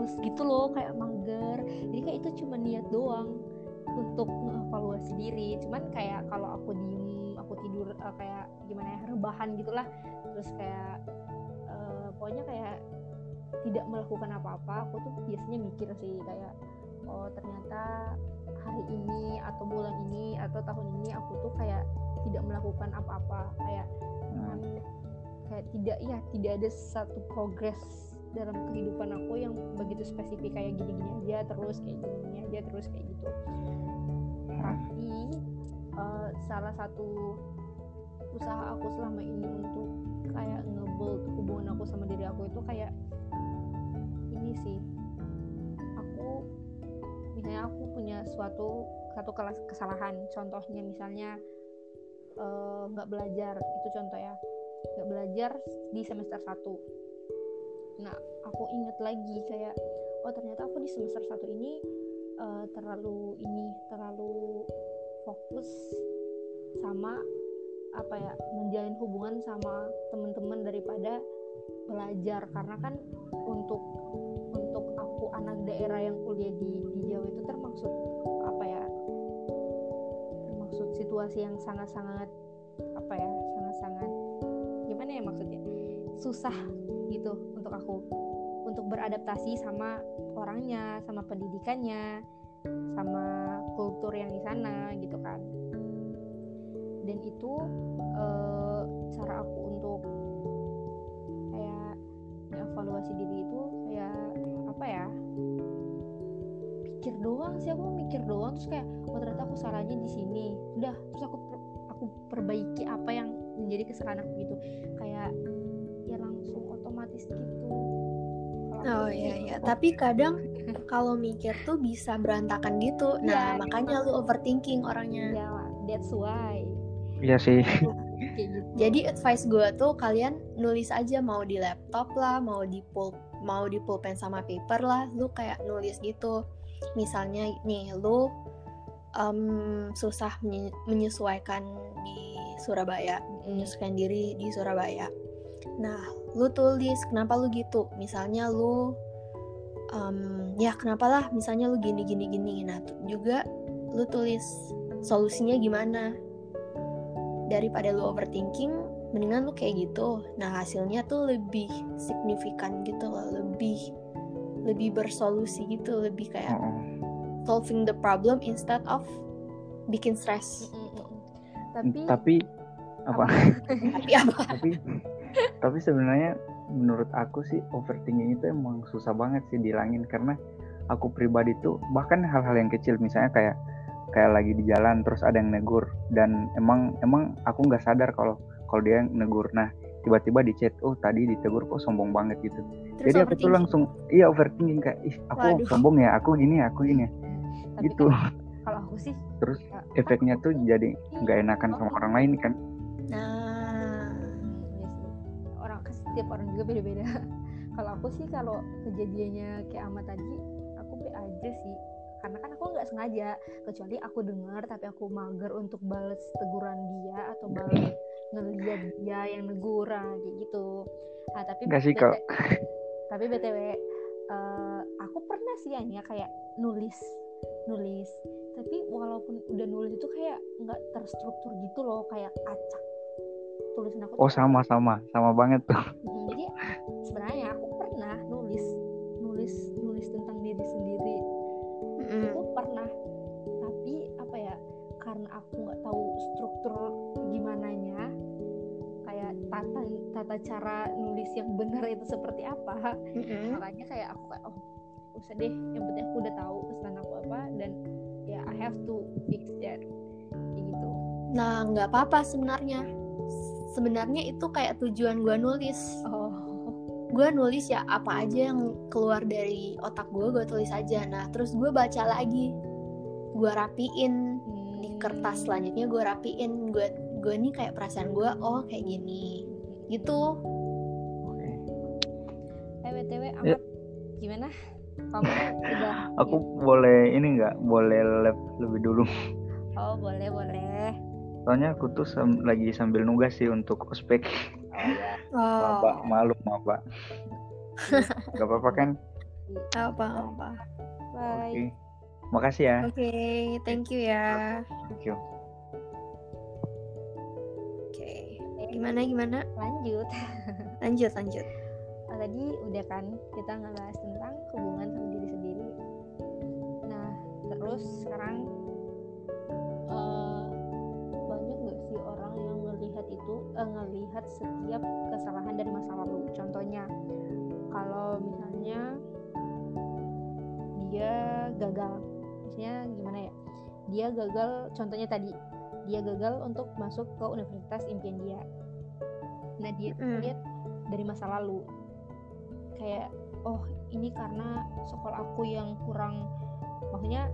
males gitu loh kayak mager. Jadi kayak itu cuma niat doang untuk evaluasi diri. Cuman kayak kalau aku diem aku tidur eh, kayak gimana ya rebahan gitulah. Terus kayak eh, pokoknya kayak tidak melakukan apa-apa aku tuh biasanya mikir sih kayak oh ternyata hari ini atau bulan ini atau tahun ini aku tuh kayak tidak melakukan apa-apa. Kayak Hmm. kayak tidak ya tidak ada satu progres dalam kehidupan aku yang begitu spesifik kayak gini-gini aja terus kayak gini-gini aja terus kayak gitu. Tapi eh, salah satu usaha aku selama ini untuk kayak nge-build hubungan aku sama diri aku itu kayak ini sih. Aku misalnya aku punya suatu satu kelas kesalahan. Contohnya misalnya eh, nggak belajar. Itu contoh ya. Nggak belajar di semester 1 nah aku inget lagi kayak oh ternyata aku di semester 1 ini eh, terlalu ini terlalu fokus sama apa ya menjalin hubungan sama teman-teman daripada belajar. Karena kan untuk untuk aku anak daerah yang kuliah di di Jawa itu termaksud apa ya termaksud situasi yang sangat-sangat apa ya sangat-sangat gimana ya maksudnya susah gitu untuk aku. Untuk beradaptasi sama orangnya sama pendidikannya sama kultur yang di sana gitu kan. Dan itu eh, cara aku untuk kayak evaluasi diri itu kayak apa ya pikir doang sih aku mikir doang. Terus kayak oh ternyata aku salahnya di sini. Udah terus aku per- aku perbaiki apa yang menjadi kesalahan aku gitu. Kayak ya langsung otomatis gitu. Kalau oh iya iya. oh, tapi kadang kalau mikir tuh bisa berantakan gitu. Nah Iya, makanya lu overthinking orangnya. Ya that's why. Iya sih. Kayak gitu. Jadi advice gue tuh kalian nulis aja mau di laptop lah, mau di pul mau di pulpen sama paper lah, lu kayak nulis gitu. Misalnya nih lu em, susah menye- menyesuaikan di Surabaya, menyesuaikan diri di Surabaya. Nah, lu tulis kenapa lu gitu. Misalnya lu em, ya kenapa lah, misalnya lu gini gini gini. Nah, tuh juga lu tulis solusinya gimana? Daripada lu overthinking mendingan lu kayak gitu. Nah hasilnya tuh lebih signifikan gitu loh lebih lebih bersolusi gitu lebih kayak solving the problem instead of bikin stress. Mm, tapi tapi apa? Tapi apa? Tapi tapi sebenarnya menurut aku sih overthinking itu emang susah banget sih dihilangin. Karena aku pribadi tuh bahkan hal-hal yang kecil misalnya kayak kayak lagi di jalan terus ada yang negur. Dan emang emang aku nggak sadar kalau kalau dia yang negur. Nah tiba-tiba di chat oh tadi ditegur kok sombong banget gitu. Terus jadi aku tuh langsung iya overthinking kayak ih aku Waduh. sombong ya aku gini ya aku gini ya. Tapi gitu. kan kalau aku sih terus ya, efeknya tuh jadi nggak enakan sama orang lain kan? Nah. Setiap orang juga beda-beda. kalau aku sih kalau kejadiannya kayak Ama tadi, aku be aja sih. Karena kan aku nggak sengaja, kecuali aku dengar tapi aku mager untuk balas teguran dia atau balas ngeliat dia yang neguran kayak gitu. Ah tapi Nggak sih, Kak. tapi btw eh, aku pernah sih Anya kayak nulis nulis tapi walaupun udah nulis itu kayak nggak terstruktur gitu loh kayak acak tulisan aku oh sama sama. Sama banget tuh. Mm, jadi sebenarnya aku pernah nulis nulis nulis tentang diri sendiri. Mm-mm. itu pernah. Tapi apa ya karena aku nggak tahu struktur gimana nya kayak tata tata cara nulis yang benar itu seperti apa Mm-mm. makanya kayak aku kayak oh usah deh yang penting aku udah tahu pesan aku apa dan ya I have to fix that. Kayak gitu. Nah nggak apa-apa sebenarnya sebenarnya itu kayak tujuan gue nulis. Oh. Gue nulis ya apa aja yang keluar dari otak gue gue tulis aja. Nah terus gue baca lagi. Gue rapiin. Di kertas selanjutnya gue rapiin. Gue gue nih kayak perasaan gue oh kayak gini. Gitu. Oke. eh btw Ya. amat gimana? Kamu udah aku boleh ini nggak? Boleh lab lebih dulu. Oh boleh boleh soalnya aku tuh sam- lagi sambil nugas sih untuk ospek. Oh. Ya maba oh malu maba nggak apa-apa kan? Apa apa. Bye. Oke makasih ya. Oke thank you ya. Thank you. Oke. Gimana gimana? Lanjut. Lanjut lanjut. Nah, tadi udah kan kita ngebahas tentang hubungan sama diri sendiri. Nah, terus sekarang eh, eh, ngelihat setiap kesalahan dari masa lalu. Contohnya, kalau misalnya dia gagal, misalnya gimana ya? Dia gagal, contohnya tadi dia gagal untuk masuk ke universitas impian dia. Nah, dia Mm. lihat dari masa lalu kayak oh ini karena sekolah aku yang kurang maksudnya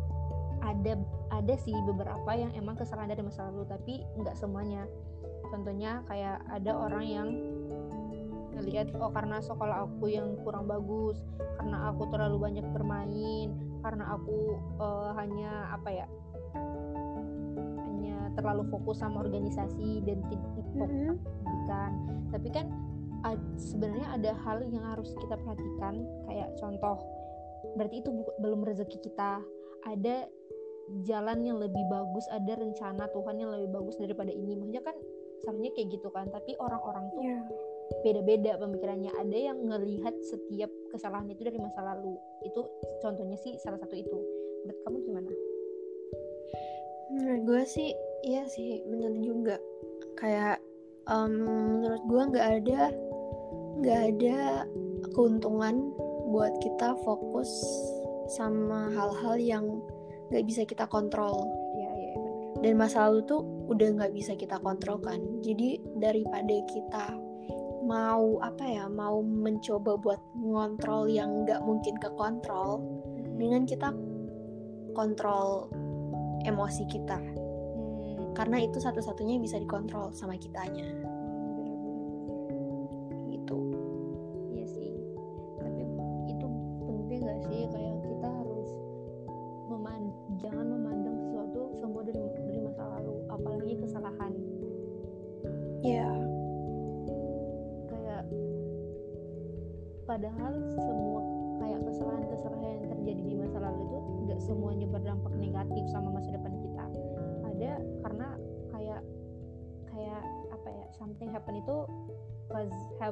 ada ada sih beberapa yang emang kesalahan dari masa lalu tapi nggak semuanya contohnya kayak ada orang yang ngelihat oh karena sekolah aku yang kurang bagus karena aku terlalu banyak bermain karena aku eh, hanya apa ya hanya terlalu fokus sama organisasi dan tidak fokus Mm-mm. sama pendidikan tapi kan ad- sebenarnya ada hal yang harus kita perhatikan kayak contoh berarti itu belum rezeki kita. Ada jalan yang lebih bagus ada rencana Tuhan yang lebih bagus daripada ini. Maksudnya kan sebenarnya kayak gitu kan tapi orang-orang tuh Iya. beda-beda pemikirannya. Ada yang ngelihat setiap kesalahan itu dari masa lalu. Itu contohnya sih salah satu itu. Menurut kamu gimana? Menurut gue sih iya sih bener juga. Kayak em, menurut gue nggak ada nggak ada keuntungan buat kita fokus sama hal-hal yang nggak bisa kita kontrol. Ya ya benar dan masa lalu tuh udah nggak bisa kita kontrol kan. Jadi daripada kita mau apa ya mau mencoba buat ngontrol yang nggak mungkin ke kontrol dengan kita kontrol emosi kita. Hmm, karena itu satu-satunya yang bisa dikontrol sama kitanya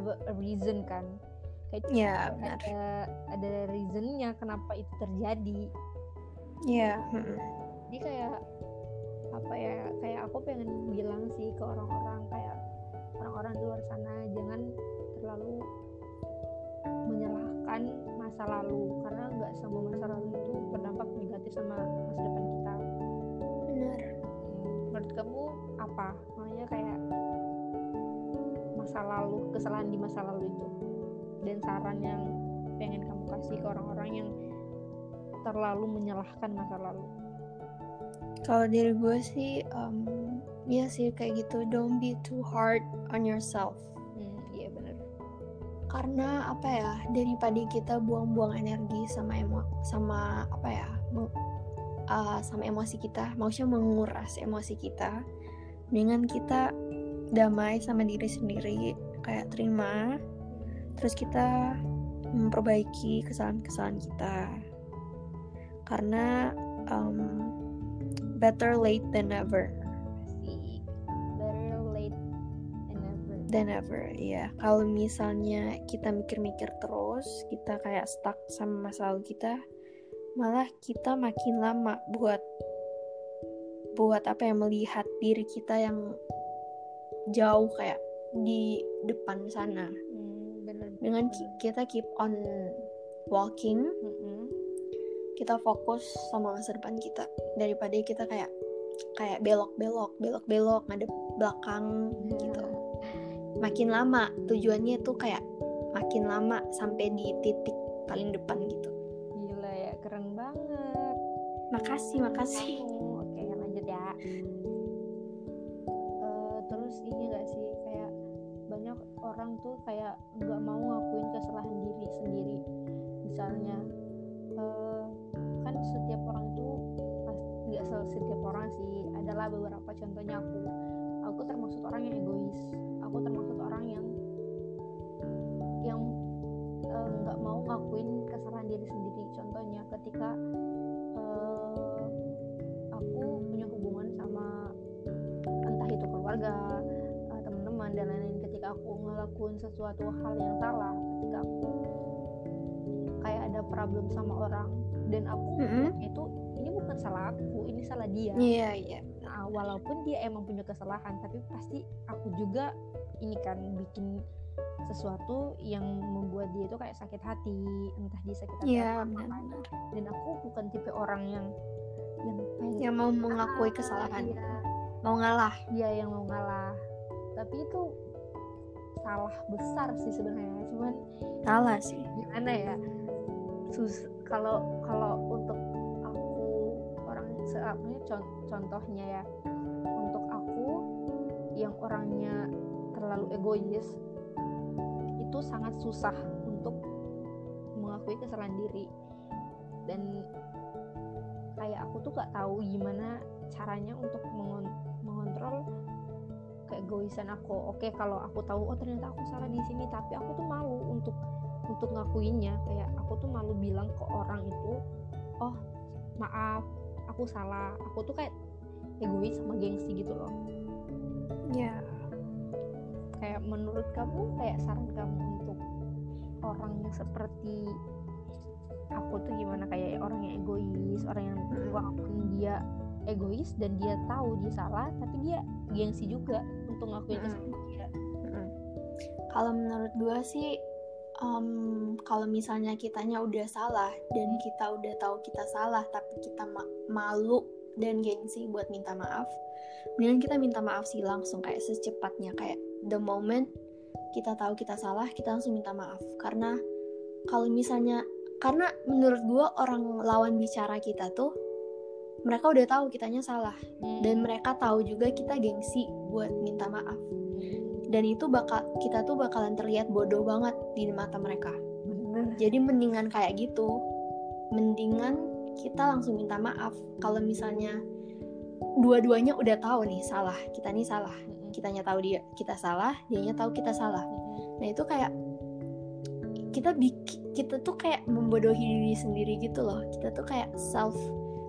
have a reason kan. Kayak ya benar. ada ada reasonnya kenapa itu terjadi. Ya. Mm-mm. jadi kayak apa ya kayak aku pengen bilang sih ke orang-orang kayak orang-orang di luar sana jangan terlalu menyalahkan masa lalu. Karena nggak semua masa lalu itu berdampak negatif sama masa depan kita. Benar. Hmm, menurut kamu apa? Makanya kayak masa lalu kesalahan di masa lalu itu. Dan saran yang pengen kamu kasih ke orang-orang yang terlalu menyalahkan masa lalu. Kalau dari gue sih um, ya sih kayak gitu. Don't be too hard on yourself. Hmm, iya bener. Karena apa ya daripada kita buang-buang energi sama emo sama apa ya uh, sama emosi kita maksudnya menguras emosi kita dengan kita damai sama diri sendiri kayak terima. Terus kita memperbaiki kesalahan-kesalahan kita. Karena um, better late than never. Better late than never. Than ever ya kalau misalnya kita mikir-mikir terus kita kayak stuck sama masa lalu kita malah kita makin lama buat buat apa ya melihat diri kita yang jauh kayak di depan sana. Hmm, bener dengan ki- kita keep on walking Mm-mm. kita fokus sama masa depan kita. Daripada kita kayak kayak belok-belok belok-belok ngadep belakang gitu. Makin lama tujuannya tuh kayak makin lama sampai di titik paling depan gitu. Gila ya keren banget. Makasih makasih. Oke lanjut ya orang tuh kayak nggak mau ngakuin kesalahan diri sendiri. Misalnya eh, kan setiap orang tuh nggak se- setiap orang sih. Adalah beberapa contohnya aku. Aku termasuk orang yang egois. Aku termasuk orang yang yang eh, nggak mau ngakuin kesalahan diri sendiri. Contohnya ketika eh, aku punya hubungan sama entah itu keluarga teman-teman dan lain-lain aku ngelakuin sesuatu hal yang salah ketika aku. Kayak ada problem sama orang. Dan aku Mm-mm. bilangnya itu ini bukan salah aku ini salah dia. Iya iya. Nah, walaupun dia emang punya kesalahan tapi pasti aku juga ini kan bikin sesuatu yang membuat dia itu kayak sakit hati. Entah dia sakit hati iya atau apa. benar-benar dan aku bukan tipe orang yang yang pengen yang mau mengakui Ah, kesalahan. Iya, mau ngalah. Dia yang mau ngalah. Tapi itu salah besar sih sebenarnya. Cuman ngalah sih. gimana ya? Sus kalau kalau untuk aku orang con- contohnya ya. Untuk aku yang orangnya terlalu egois itu sangat susah untuk mengakui kesalahan diri. Dan kayak aku tuh gak tahu gimana caranya untuk mengon- mengontrol keegoisan aku. Oke kalau aku tahu oh ternyata aku salah di sini tapi aku tuh malu untuk untuk ngakuinnya. Kayak aku tuh malu bilang ke orang itu oh maaf aku salah. Aku tuh kayak egois sama gengsi gitu loh. Ya. Kayak menurut kamu kayak saran kamu untuk orang yang seperti aku tuh gimana? Kayak orang yang egois orang yang walaupun dia egois dan dia tahu dia salah tapi dia gengsi juga untuk ngakuin Mm. kesalahan dia Mm-mm. kalau menurut gue sih em, kalau misalnya kitanya udah salah dan kita udah tahu kita salah tapi kita ma- malu dan gengsi buat minta maaf mendingan kita minta maaf sih langsung kayak secepatnya kayak the moment kita tahu kita salah kita langsung minta maaf karena kalau misalnya karena menurut gue orang lawan bicara kita tuh mereka udah tahu kitanya salah. Dan mereka tahu juga kita gengsi buat minta maaf. Dan itu bakal kita tuh bakalan terlihat bodoh banget di mata mereka. Bener. Jadi mendingan kayak gitu mendingan kita langsung minta maaf. Kalau misalnya dua-duanya udah tahu nih salah kita nih salah. Kitanya tahu dia kita salah dianya tahu kita salah. Nah itu kayak kita bikin kita tuh kayak membodohi diri sendiri gitu loh. Kita tuh kayak self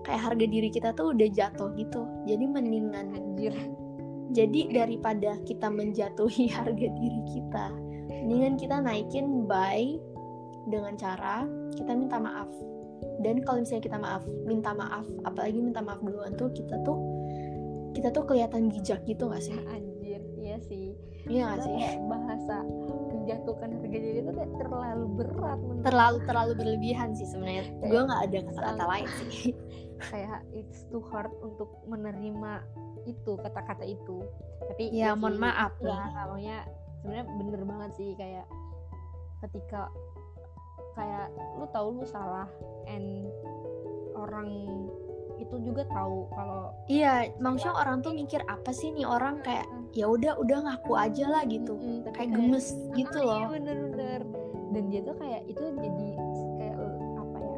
kayak harga diri kita tuh udah jatuh gitu jadi mendingan anjir jadi daripada kita menjatuhi harga diri kita, mendingan kita naikin by dengan cara kita minta maaf. Dan kalau misalnya kita maaf, minta maaf, apalagi minta maaf duluan tuh kita tuh kita tuh kelihatan bijak gitu gak sih? anjir iya sih Iya gak sih? bahasa menjatuhkan harga diri itu kayak terlalu berat menurut Terlalu terlalu berlebihan sih sebenarnya. Gue nggak ada kata-kata lain sih. kayak it's too hard untuk menerima itu kata-kata itu. Tapi Ya, sih, mohon maaf ya namanya sebenarnya bener banget sih kayak ketika kayak lu tahu lu salah and orang itu juga tahu kalau iya maksudnya orang tuh mikir apa sih nih orang kayak ya udah udah ngaku aja lah gitu. Mm-mm, tapi kayak gemes gitu Ah, loh. iya bener-bener. Dan dia tuh kayak itu jadi kayak apa ya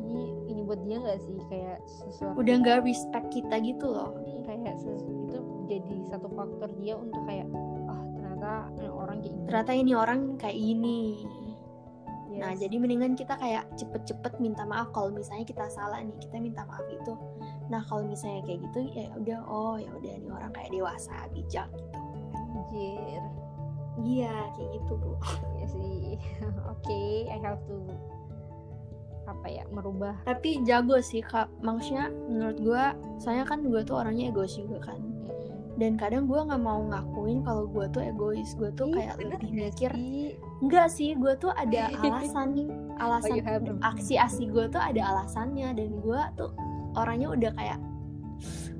ini ini buat dia nggak sih? Kayak sesuatu udah nggak respect kita gitu loh. Kayak itu jadi satu faktor dia untuk kayak ah ternyata eh, orang kayak gini. Ternyata ini orang kayak gini. Nah Yes. jadi mendingan kita kayak cepet-cepet minta maaf kalau misalnya kita salah nih kita minta maaf itu. Nah kalau misalnya kayak gitu ya udah oh ya udah nih orang kayak dewasa bijak gitu. Anjir. Iya kayak gitu bu. Ya sih. Oke I have to apa ya merubah. Tapi jago sih kak. Maksudnya menurut gue soalnya kan gue tuh orangnya egois juga kan. Dan kadang gue nggak mau ngakuin kalau gue tuh egois. Gue tuh Ih, kayak bener lebih nggak mikir enggak sih gue tuh ada alasan. Oh, alasan you have aksi-aksi gue tuh ada alasannya. Dan gue tuh orangnya udah kayak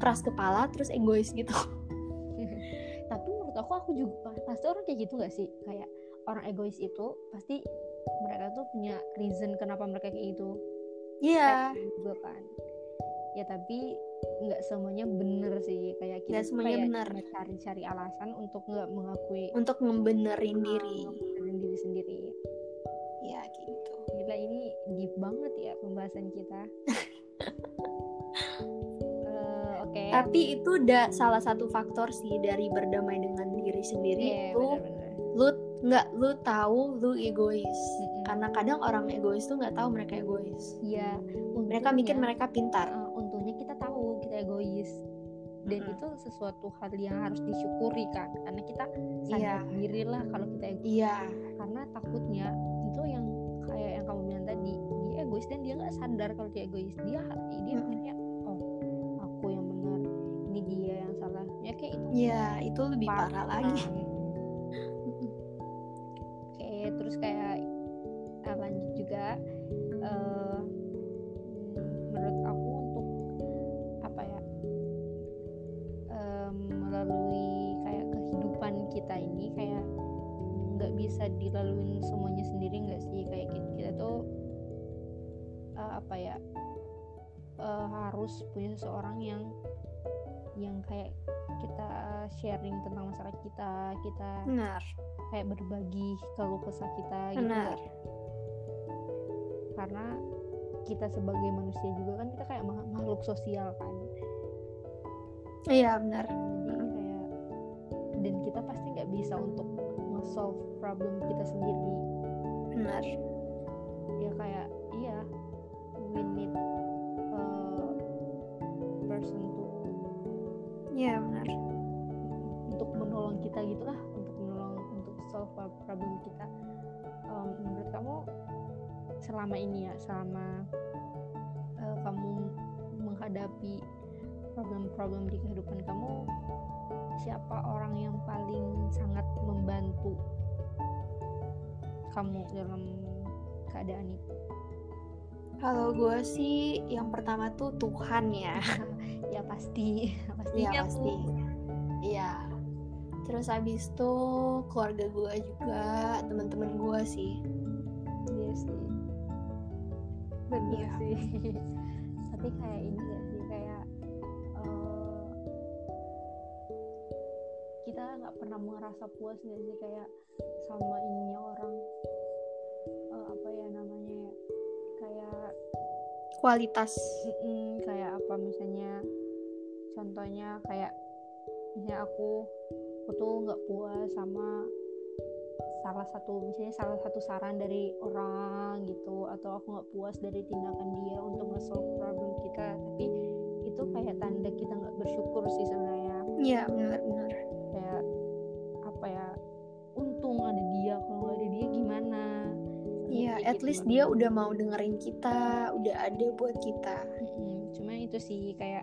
keras kepala terus egois gitu. Tapi menurut aku aku juga pasti orang kayak gitu gak sih? Kayak orang egois itu pasti mereka tuh punya reason kenapa mereka kayak gitu. Iya. Kayak juga kan. Ya tapi nggak semuanya bener sih. Kayak kita tuh semuanya kayak bener. cari-cari alasan untuk nggak mengakui untuk ngebenerin diri. ngebenerin diri sendiri. Ya kayak gitu. Gila ini deep banget ya pembahasan kita. Eh, oke. Tapi itu udah salah satu faktor sih dari berdamai dengan diri sendiri Iya, itu bener-bener. lu nggak lu tahu lu egois. Mm-mm. karena kadang orang egois tuh nggak tahu mereka egois. Iya, mereka mikir untungnya- mereka pintar. Uh, untungnya kita tahu kita egois. Dan Mm-mm. itu sesuatu hal yang harus disyukuri kan karena kita sadar diri lah kalau kita egois. Iya. Karena takutnya itu yang kayak yang kamu bilang tadi dia egois dan dia nggak sadar kalau dia egois. Dia dia mikirnya oh aku yang benar. Ini dia yang salah. Ya kayak itu. Iya itu lebih parah lagi terus kayak eh, lanjut juga hmm, menurut aku untuk apa ya em, melalui kayak kehidupan kita ini kayak nggak bisa dilaluin semuanya sendiri nggak sih? Kayak kita, kita tuh eh, apa ya eh, harus punya seseorang yang yang kayak kita sharing tentang masalah kita kita benar. kayak berbagi keluh kesah kita gitu. Benar. Karena kita sebagai manusia juga kan kita kayak ma- makhluk sosial kan. Iya benar. Jadi kayak dan kita pasti nggak bisa untuk nge-solve problem kita sendiri. Benar. Ya kayak iya we need selama ini ya selama eh, kamu menghadapi problem-problem di kehidupan kamu siapa orang yang paling sangat membantu kamu dalam keadaan itu kalau gue sih yang pertama tuh Tuhan ya ya pasti pasti Iya pasti. Iya. Terus habis itu keluarga gue juga, teman-teman gue sih. Iya sih. Iya. sih. Tapi kayak ini gak sih kayak eh, kita nggak pernah merasa puas gak sih kayak sama ininya orang eh, apa ya namanya ya kayak Kualitas. Kayak apa misalnya contohnya kayak misalnya aku aku tuh nggak puas sama salah satu misalnya salah satu saran dari orang gitu atau aku nggak puas dari tindakan dia untuk nge-solve problem kita tapi itu kayak tanda kita nggak bersyukur sih sebenarnya Iya benar-benar. kayak apa ya untung ada dia kalau nggak ada dia gimana Iya, at gitu least dia udah mau dengerin kita, udah ada buat kita. Mm-mm, cuma itu sih kayak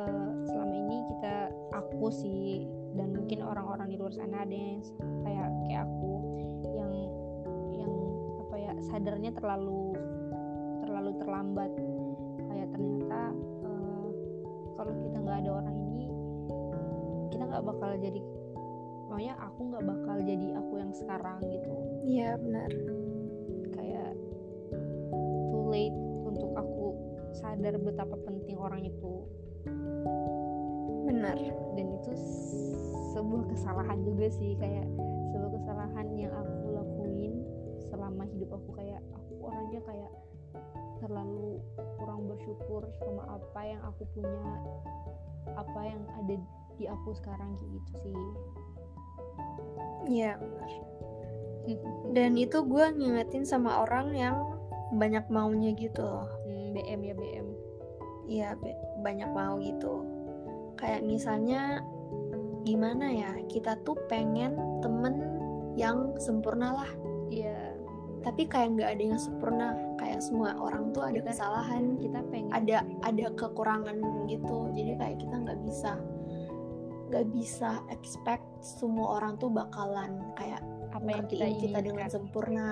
eh, selama ini kita aku sih dan mungkin orang-orang di luar sana ada yang kayak kayak aku yang yang apa ya sadarnya terlalu terlalu terlambat. Kayak ternyata eh, kalau kita nggak ada orang ini kita nggak bakal jadi pokoknya aku nggak bakal jadi aku yang sekarang gitu. Iya benar. kayak too late untuk aku sadar betapa penting orang itu benar. Dan itu sebuah kesalahan juga sih kayak sebuah kesalahan yang aku lakuin selama hidup aku. Kayak aku orangnya kayak terlalu kurang bersyukur sama apa yang aku punya apa yang ada di aku sekarang gitu sih. Iya benar. Dan itu gue ngingetin sama orang yang banyak maunya gitu loh. Hmm, BM ya BM iya banyak mau gitu kayak misalnya gimana ya kita tuh pengen temen yang sempurna lah. Iya. Tapi kayak nggak ada yang sempurna kayak semua orang tuh ada Kita- kesalahan kita pengen ada ada kekurangan gitu. Jadi kayak kita nggak bisa nggak bisa expect semua orang tuh bakalan kayak apa yang kita kita dengan sempurna.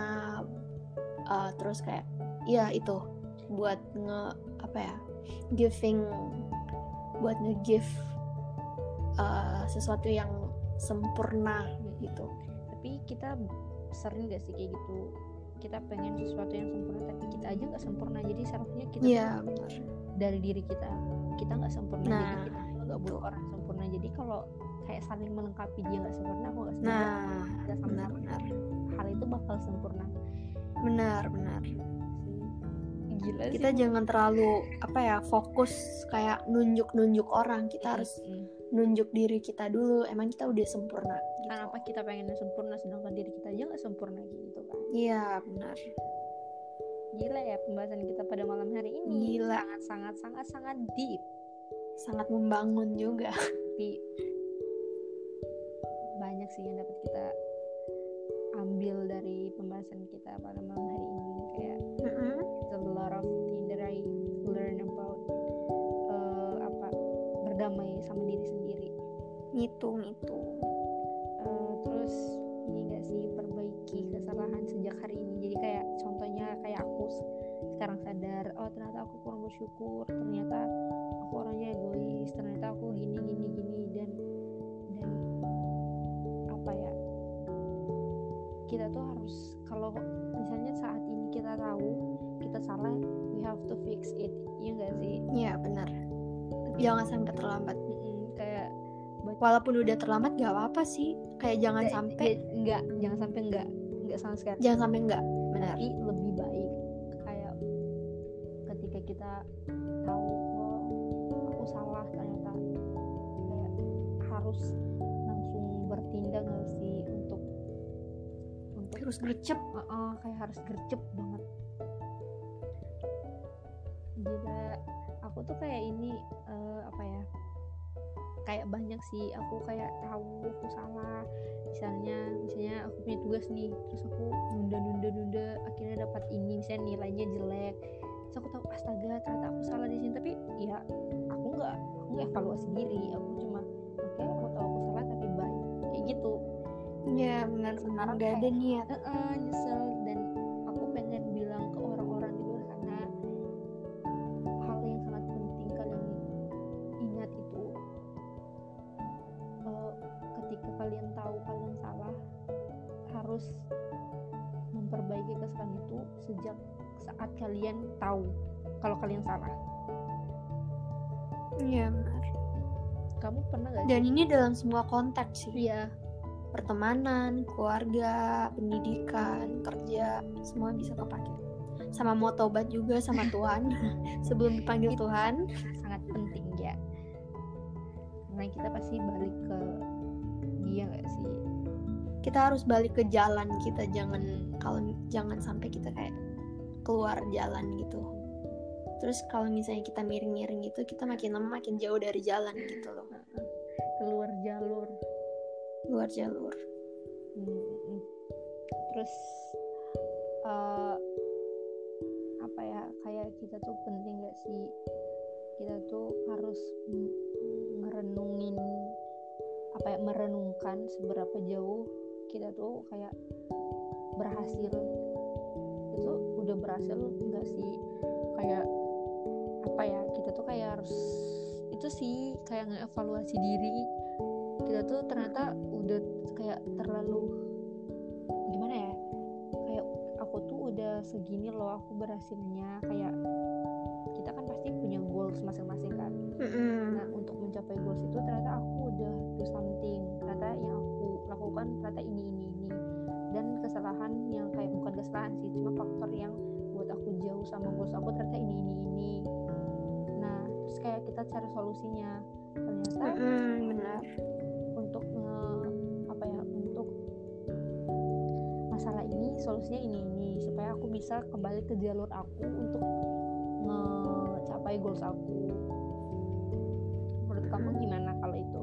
Uh, terus kayak ya itu buat nge apa ya giving buat nge-give uh, sesuatu yang sempurna gitu. Tapi kita sering gak sih kayak gitu? Kita pengen sesuatu yang sempurna tapi kita aja nggak sempurna. Jadi seharusnya kita iya tuh benar. dari diri kita. Kita nggak sempurna Nah, jadi kita nggak butuh orang sempurna. Jadi kalau kayak saling melengkapi dia nggak sempurna aku nggak sempurna. Nah kita sama-sama benar-benar hal itu bakal sempurna. Benar-benar gila kita sih jangan terlalu apa ya fokus kayak nunjuk-nunjuk orang. Kita harus Mm-mm. nunjuk diri kita dulu. Emang kita udah sempurna gitu. kenapa kita pengen sempurna sedangkan diri kita aja nggak sempurna gitu kan? Iya benar. Gila ya pembahasan kita pada malam hari ini Gila. sangat sangat sangat sangat deep. Sangat membangun juga. Tapi banyak sih yang dapat kita ambil dari pembahasan kita pada malam hari ini kayak it's a lot of thing that I learn about eh, apa berdamai sama diri sendiri. Ngitung itu Eh, terus ini gak sih perbaiki kesalahan sejak hari ini. Jadi kayak contohnya kayak aku sekarang sadar oh ternyata aku kurang bersyukur ternyata aku orangnya egois ternyata aku gini gini gini dan dan apa ya kita tuh harus kalau misalnya saat ini kita tahu kita salah we have to fix it. Iya gak sih? Iya benar. Jangan sampai terlambat. Mm-mm, kayak walaupun udah terlambat gak apa-apa sih. Kayak jangan Nggak- sampai. enggak jangan sampai enggak enggak sama sekali. Jangan sampai enggak benar. Tapi lebih baik kayak ketika kita tahu oh aku salah ternyata. Kayak harus langsung bertindak nggak sih untuk untuk terus gercep. Heeh, kayak harus gercep banget gila aku tuh kayak ini eh, apa ya kayak banyak sih aku kayak tahu aku salah. Misalnya misalnya aku punya tugas nih terus aku nunda nunda nunda akhirnya dapat ini misalnya nilainya jelek. Terus aku tahu astaga ternyata aku salah di sini. Tapi ya aku nggak aku nggak evaluasi diri. Aku cuma oke aku tahu aku salah tapi baik kayak gitu. Ya benar benar ada niat. Heeh, nyesel kalian tahu kalau kalian salah. Iya benar. Kamu pernah gak dan ini dalam semua konteks sih. Iya. Pertemanan keluarga pendidikan kerja semua bisa kepake. Sama mau tobat juga sama Tuhan. Sebelum dipanggil. Tuhan. sangat penting ya. Karena kita pasti balik ke dia gak sih? Kita harus balik ke jalan kita. Jangan kalau jangan sampai kita kayak keluar jalan gitu. Terus kalau misalnya kita miring-miring gitu kita makin lama makin jauh dari jalan gitu loh. Keluar jalur. Luar jalur. Hmm, terus eh, apa ya kayak kita tuh penting gak sih? Kita tuh harus merenungin apa ya merenungkan seberapa jauh kita tuh kayak berhasil itu udah berhasil enggak sih? Kayak apa ya kita tuh kayak harus itu sih kayak ngeevaluasi diri. Kita tuh ternyata udah kayak terlalu gimana ya kayak aku tuh udah segini loh aku berhasilnya. Kayak kita kan pasti punya goals masing-masing kan? Nah untuk mencapai goals itu ternyata aku udah do something. Ternyata yang aku lakukan ternyata ini ini ini dan kesalahan yang kayak bukan kesalahan sih cuma faktor yang buat aku jauh sama goals aku ternyata ini ini ini. Nah terus kayak kita cari solusinya. Ternyata Mm-mm, benar. untuk nge apa ya untuk masalah ini solusinya ini ini supaya aku bisa kembali ke jalur aku untuk mencapai goals aku. Menurut kamu Mm. gimana kalau itu?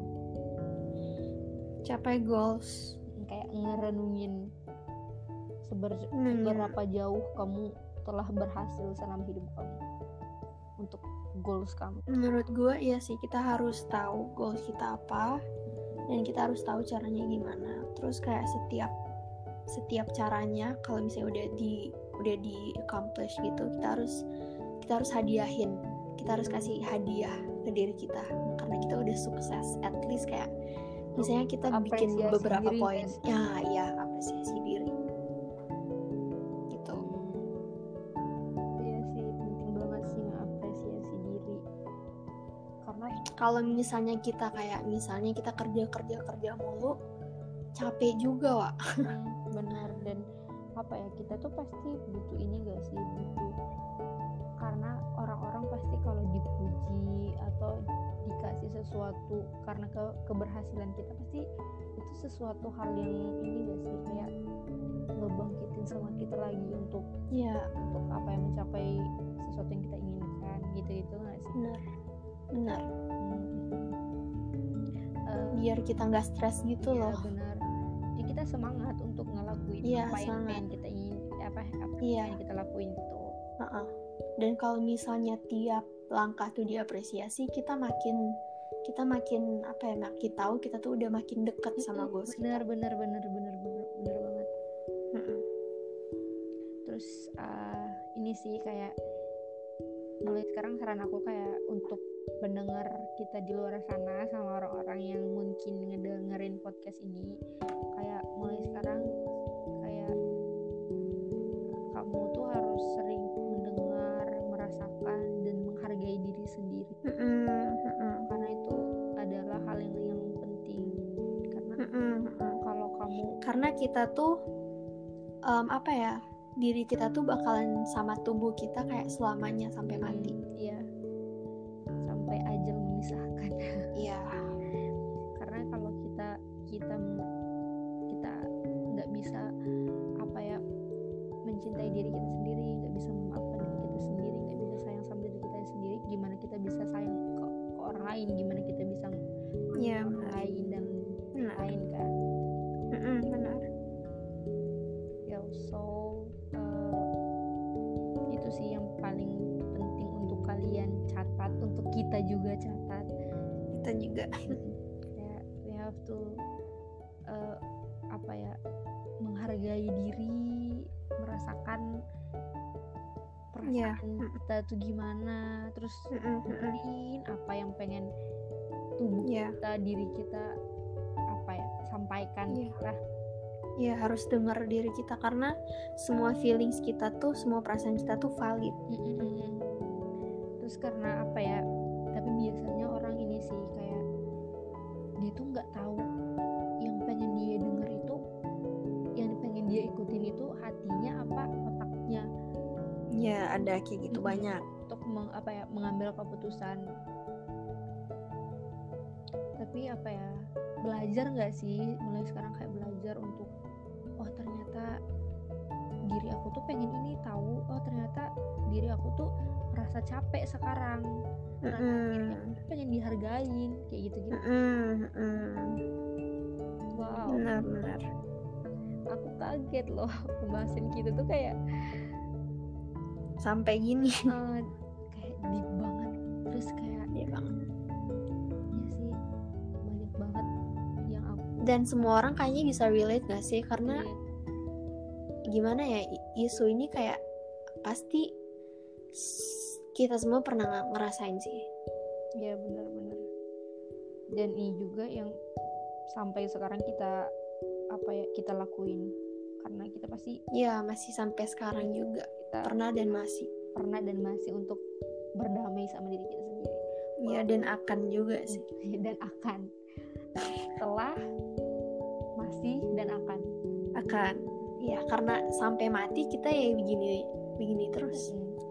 Capai goals. Kayak ngerenungin seber, Hmm. seberapa jauh kamu telah berhasil selama hidup kamu untuk goals kamu? Menurut gue ya sih kita harus tahu goals kita apa dan kita harus tahu caranya gimana. Terus kayak setiap setiap caranya kalau misalnya udah di udah di accomplish gitu kita harus kita harus hadiahin. Kita harus kasih hadiah ke diri kita karena kita udah sukses. At least kayak misalnya kita bikin beberapa poin. ya. Ya apresiasi kalau misalnya kita kayak misalnya kita kerja kerja kerja mulu capek juga wa Hmm, benar. Dan apa ya kita tuh pasti butuh ini gak sih? Butuh karena orang-orang pasti kalau dipuji atau dikasih sesuatu karena ke keberhasilan kita pasti itu sesuatu hal yang ini gak sih? Kayak ngebangkitin semangat kita lagi untuk ya untuk apa yang mencapai sesuatu yang kita inginkan gitu itu nggak sih? Benar benar Hmm. Biar kita nggak stres gitu Iya, loh benar jadi kita semangat untuk ngelakuin Iya, apa yang pengen kita ingin apa apa Iya. yang kita lakuin gitu Heeh. dan kalau misalnya tiap langkah tuh diapresiasi kita makin kita makin apa ya makin tahu kita tuh udah makin deket sama goals benar kita benar benar benar benar benar banget Mm-mm. terus eh, ini sih kayak mulai sekarang saran aku kayak untuk pendengar kita di luar sana sama orang-orang yang mungkin ngedengerin podcast ini kayak mulai sekarang kayak kamu tuh harus sering mendengar merasakan dan menghargai diri sendiri. Karena itu adalah hal yang yang penting. Karena kalau kamu karena kita tuh em, apa ya diri kita tuh bakalan sama tubuh kita kayak selamanya sampai mati. iya. Sampai ajal memisahkan. Iya. Karena kalau kita kita kita nggak bisa apa ya mencintai diri kita juga ya we have to eh, apa ya menghargai diri merasakan Iya. perasaan kita tuh gimana terus dengerin apa yang pengen tubuh Iya. kita diri kita apa ya sampaikan Iya. lah ya harus dengar diri kita karena semua feelings kita tuh semua perasaan kita tuh valid Mm-mm. terus karena apa ya tapi biasanya orang dia tuh nggak tahu. Yang pengen dia denger itu yang pengen dia ikutin itu hatinya apa otaknya. Ya ada kayak gitu Mm-mm. banyak. Untuk meng- apa ya mengambil keputusan. Tapi apa ya belajar nggak sih? Mulai sekarang kayak belajar untuk oh ternyata diri aku tuh pengen ini tahu. Oh ternyata diri aku tuh merasa capek sekarang. Mm-mm. tuh pengen dihargain kayak gitu gitu Mm-mm, mm-mm. wow. Benar-benar. Aku kaget loh pembahasan kita tuh kayak sampai gini. Eh, kayak deep banget. Terus kayak ya banget. Ya sih. Banyak banget yang aku dan semua orang kayaknya bisa relate gak sih? Karena relate. gimana ya isu ini kayak pasti kita semua pernah ngerasain sih ya benar-benar dan ini juga yang sampai sekarang kita apa ya kita lakuin karena kita pasti ya masih sampai sekarang juga kita pernah dan masih pernah dan masih untuk berdamai sama diri kita sendiri Iya dan akan juga sih. dan akan telah masih dan akan Akan. Ya karena sampai mati kita ya begini begini terus. Mm.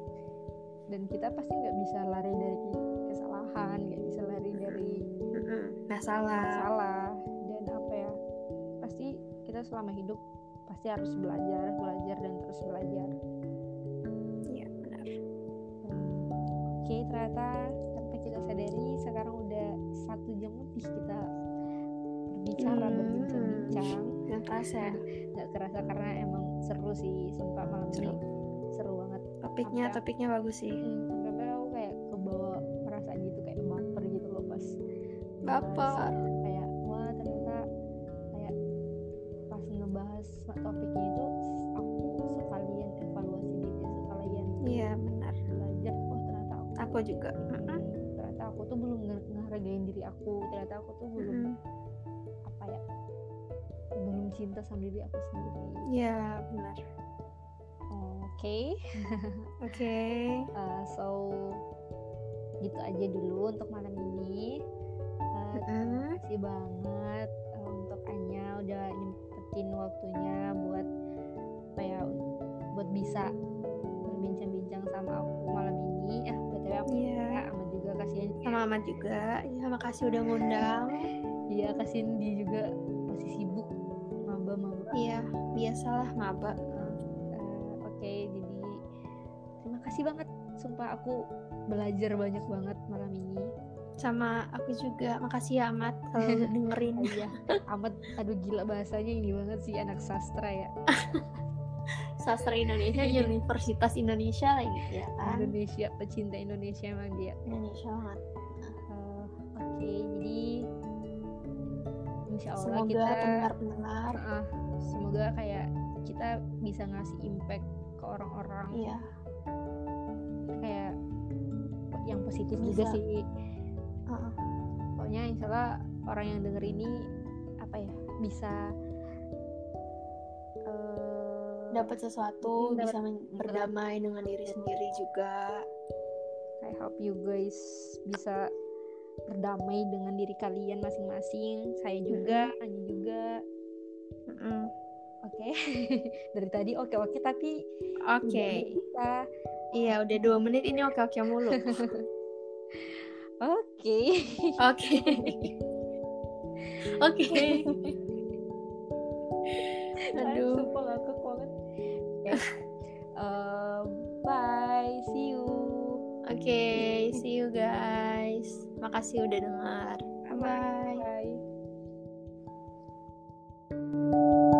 Dan kita pasti nggak bisa lari dari kesalahan nggak bisa lari dari. Masalah. salah dan apa ya pasti kita selama hidup pasti harus belajar belajar dan terus belajar Iya benar. oke ternyata tanpa kita sadari sekarang udah satu jam lebih kita berbicara Hmm. berbincang-bincang Nggak kerasa nggak kerasa karena emang seru sih sumpah malam ini Seru. banget Topiknya Apa? topiknya bagus sih. Hmm, sampai aku kayak kebawa perasaan gitu kayak baper gitu loh pas Baper. kayak wah ternyata kayak pas ngebahas topiknya itu aku sekalian evaluasi diri sekalian Iya benar. belajar oh ternyata aku Aku juga. Hmm, ternyata aku tuh belum nge- ngehargain diri aku ternyata aku tuh belum Mm-mm. apa ya belum cinta sama diri aku sendiri Iya benar. Oke Oke. Uh, so gitu aja dulu untuk malam ini Uh, terima kasih banget uh, untuk Anya udah nyempetin waktunya buat apa ya buat bisa berbincang-bincang sama aku malam ini ah btw aku Iya. ya, amat juga kasihan Sama Mama juga. Ya makasih udah ngundang. dia kasihan dia juga masih sibuk maba maba Iya biasalah maba. Terima kasih banget. Sumpah aku belajar banyak banget malam ini. Sama aku juga. Makasih ya Amat kalau dengerin. iya. Amat aduh gila bahasanya ini banget sih anak sastra ya. Sastra Indonesia Universitas Indonesia lagi ya kan. Indonesia pecinta Indonesia emang dia. Indonesia banget. Uh, oke jadi insya Allah Semoga kita pendengar-pendengar. Uh, semoga kayak kita bisa ngasih impact ke orang-orang. Iya kayak yang positif Bisa. juga sih Heeh. pokoknya insya Allah orang yang denger ini apa ya bisa eh, dapat sesuatu Hmm, dapat- bisa berdamai dengan diri sendiri juga. I hope you guys bisa berdamai dengan diri kalian masing-masing saya juga Anya juga Mm-mm. Oke dari tadi oke oke tapi Oke. udah kita Iya udah dua menit ini oke oke mulu. oke Oke. Oke. Aduh. sumpah ngakak banget. Eh, bye see you Oke, see you guys. Makasih udah dengar. Bye bye. bye